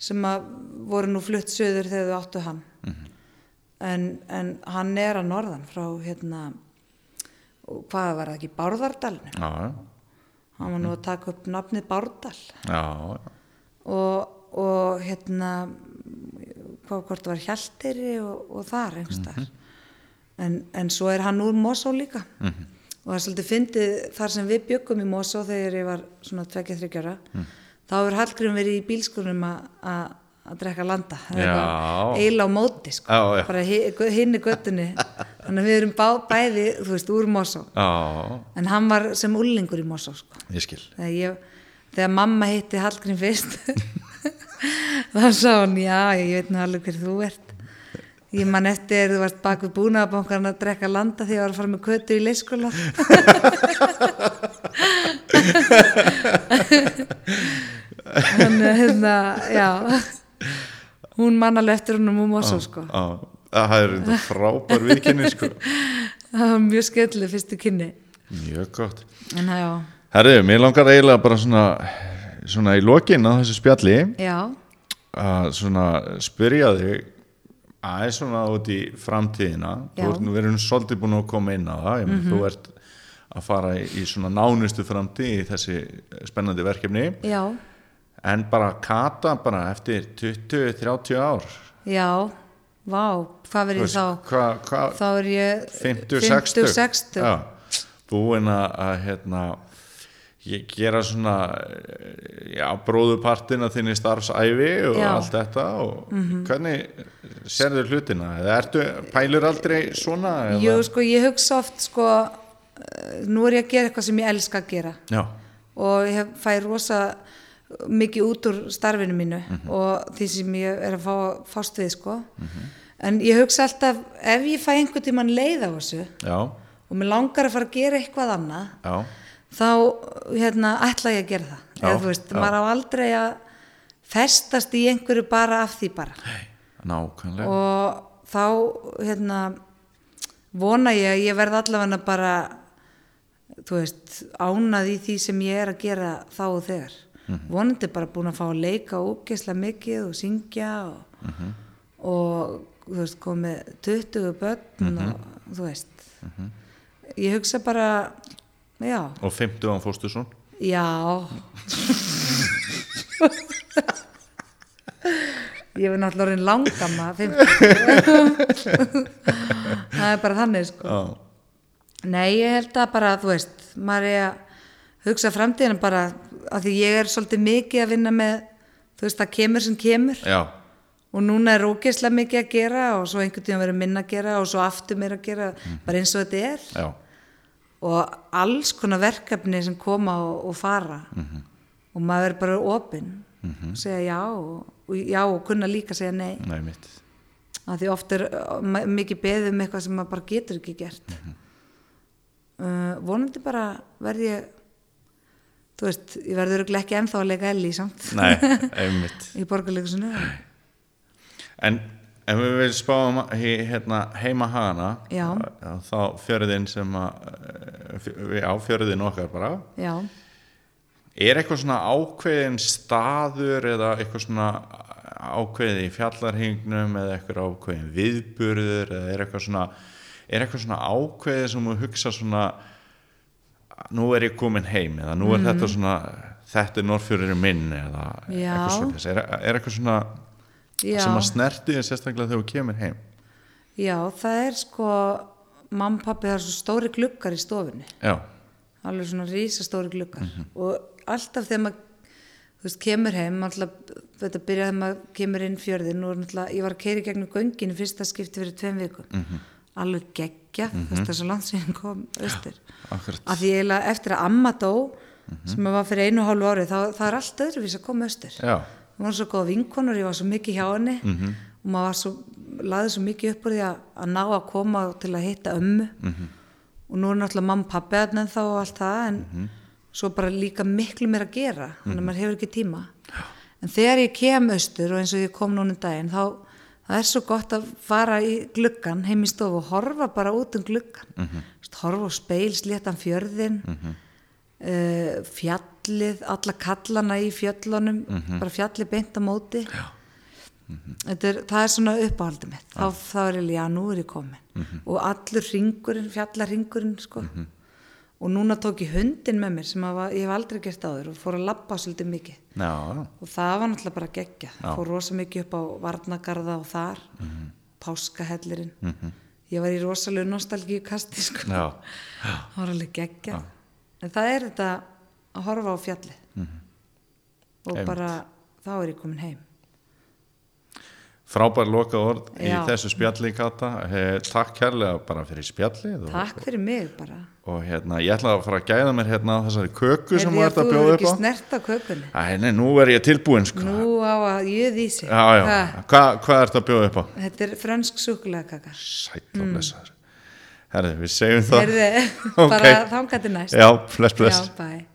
sem að voru nú flutt söður þegar þau áttu hann. en, en hann er að norðan frá hérna, hvað var það ekki, já, Hann var nú að taka upp nafnið Bárdal. Og, og hérna, hvað hvort var Hjalteri og, og þar einhverstaðar. en, en svo er hann úr Mosó líka. Og það er svolítið fyndið þar sem við byggum í Mosó þegar ég var svona 2-3 ára. Þá hefur Hallgrim verið í bílskunum að að drekka landa. Eiginlega á móti sko. Já, já. bara hi- hinn í göttunni þannig að við erum bá, bæði þú veist úr Mosó en hann var sem úlingur í Mosó sko. ég skil. Þegar, ég, þegar mamma hitti Hallgrim fyrst þá sá hann já ég veit nú alveg hver þú ert. Ég man eftir þú varst bak við búnaðabankarna að drekka landa að ég var að fara með kötu í leyskóla að hérna já hún man alveg eftir húnum um Mosó sko. Já, það er þetta frábær viðkynni sko. það var mjög skemmtileg fyrstu kynni. Mjög gott. Herri, mér langar eiginlega bara svona svona í lokin á þessu spjalli já, að svona spyrja þig aðeins svona út í framtíðina. Já. þú ert nú verið svolítið búin að koma inn á það. Mm þú ert að fara í, í svona nánustu framtíð í þessi spennandi verkefni. Já en bara kata bara eftir 20-30 ár. Já, vá hvað verið þá? hvað hva, þá er ég 50-60 60 Já, búin að, að hérna, ég gera svona já, bróðupartin af þinni starfsæfi og Já. Allt þetta og hvernig serðu hlutina? Eða ertu, pælur aldrei svona eða? Jú, sko, ég hugsa oft, sko, eh, nú er ég að gera eitthvað sem ég elska að gera. Já, og ég fæ rosa mikið út úr starfinu mínu og því sem ég er að fá fást við, sko. En ég hugsa alltaf, ef ég fæ einhvern tímann leið á þessu já, og mér langar að fara að gera eitthvað annað, já. þá, hérna, ætla ég að gera það. Já, Eða, þú veist, maður á aldrei að festast í einhverju bara af því bara. nákvæmlega. Og þá hérna vona ég að ég verð allavega bara þú veist ánað í því sem ég er að gera þá og þegar vonandi bara búin að fá að leika ógeðslega mikið og syngja og, og þú veist komið 20 börn og þú veist. Ég hugsa bara já, og 50 án fóstusson já. Ég hef náttúrulega orðin langamma 50 það er bara þannig sko. Já, Nei, ég held að bara, þú veist, maður er að hugsa framtíðina bara að því ég er svolítið mikið að vinna með, þú veist, það kemur sem kemur. Já, og núna er ógeðslega mikið að gera og svo einhvern tíma verið minna að gera og svo aftur meira að gera, bara eins og þetta er. Já, og alls konar verkefni sem koma og, og fara. Og maður er bara opinn. Og segja já og, og já og kunna líka segja nei. Nei mitt að því oft er uh, mikið beðið um eitthvað sem maður bara getur ekki gert. Uh, vonandi bara verð ég þú veist, ég verður ekki ennþá að leika Elli samt. Nei, einmitt. Í borgarleikusinu En, ef við vil spáum hérna, heima hana Já. þá fjörðin sem að eh, fjö- já, fjörðin okkar bara. Já, er eitthvað svona ákveðin staður eða eitthvað svona ákveði í fjallarhingnum eða eitthvað ákveðin viðburður eða er eitthvað svona er eitthvað svona ákveði sem þú hugsa svona nú er ég komin heim eða nú er þetta svona þetta er norðfjörður minn eða. Já. eitthvað svona er, er eitthvað svona já, sem að snerti þér sérstaklega þegar þú kemur heim? Já, það er sko, mamma pappi það er svo stóri glukkar í stofunni. já, alveg svona rísastóri glukkar og alltaf þegar maður veist, kemur heim alltaf, þetta byrjaði þegar maður kemur inn fjörðin og náttúrulega, ég var að keiri gegnum göngin í fyrsta skipti fyrir tveim vikum alveg geggja, þú veist þessu landsvíðin kom austur. Af því eiginlega eftir að amma dó sem var fyrir einu hálfu ári þá, það er allt öðruvís að koma austur. Hún var svo góð vinkonur, ég var svo mikið hjá henni og maður var svo, laði svo mikið upp úr því að, að ná að koma til að hitta ömmu. Og nú er náttúrulega mamma pappi þarna ennþá og allt það en svo bara líka miklu meira að gera þannig að maður hefur ekki tíma. En þegar ég kem austur og eins og ég kom núna um daginn þá það er svo gott að fara í gluggan heim í stofu og horfa bara út um gluggan mm -hmm. horfa á speil, sléttan fjörðin uh, fjallið alla kallana í fjöllunum bara fjallið beint á móti. Þetta er, það er svona uppáhaldið mitt. Þá, þá er ég, já, nú er ég komin og allur ringurinn, fjallarringurinn sko. Og núna tók ég hundin með mér sem var- ég hef aldrei gert áður og fór að labba svolítið mikið. Já, og það var náttúrulega bara geggja. Fór rosa mikið upp á Varnagarða og þar. Páskahellirinn. Ég var í rosalegu nostalgíu kasti sko. já, það var alveg geggja. En það er þetta að horfa á fjallið. Og Einmitt. bara þá er ég komin heim frábær loka orð í Já. þessu spjalli Kata. Eh, takk kærlega bara fyrir spjallið og, takk fyrir mig bara. Og hérna, ég ætla að fara að gæða mér hérna á þessari köku sem Heyrðu, þú ert þú að bjóða ekki upp á. snert á kökunni. Æ, nei, nú er ég tilbúin sko. Nú á að jöð í sig já, já, Hva, hvað ert að bjóða upp á? þetta er fransk súkulega kaka. Sæll og blessaður. Herði, við segjum það. Heyrðu, Ok. bara þangað til næst. Já, bless, bless. Já, bye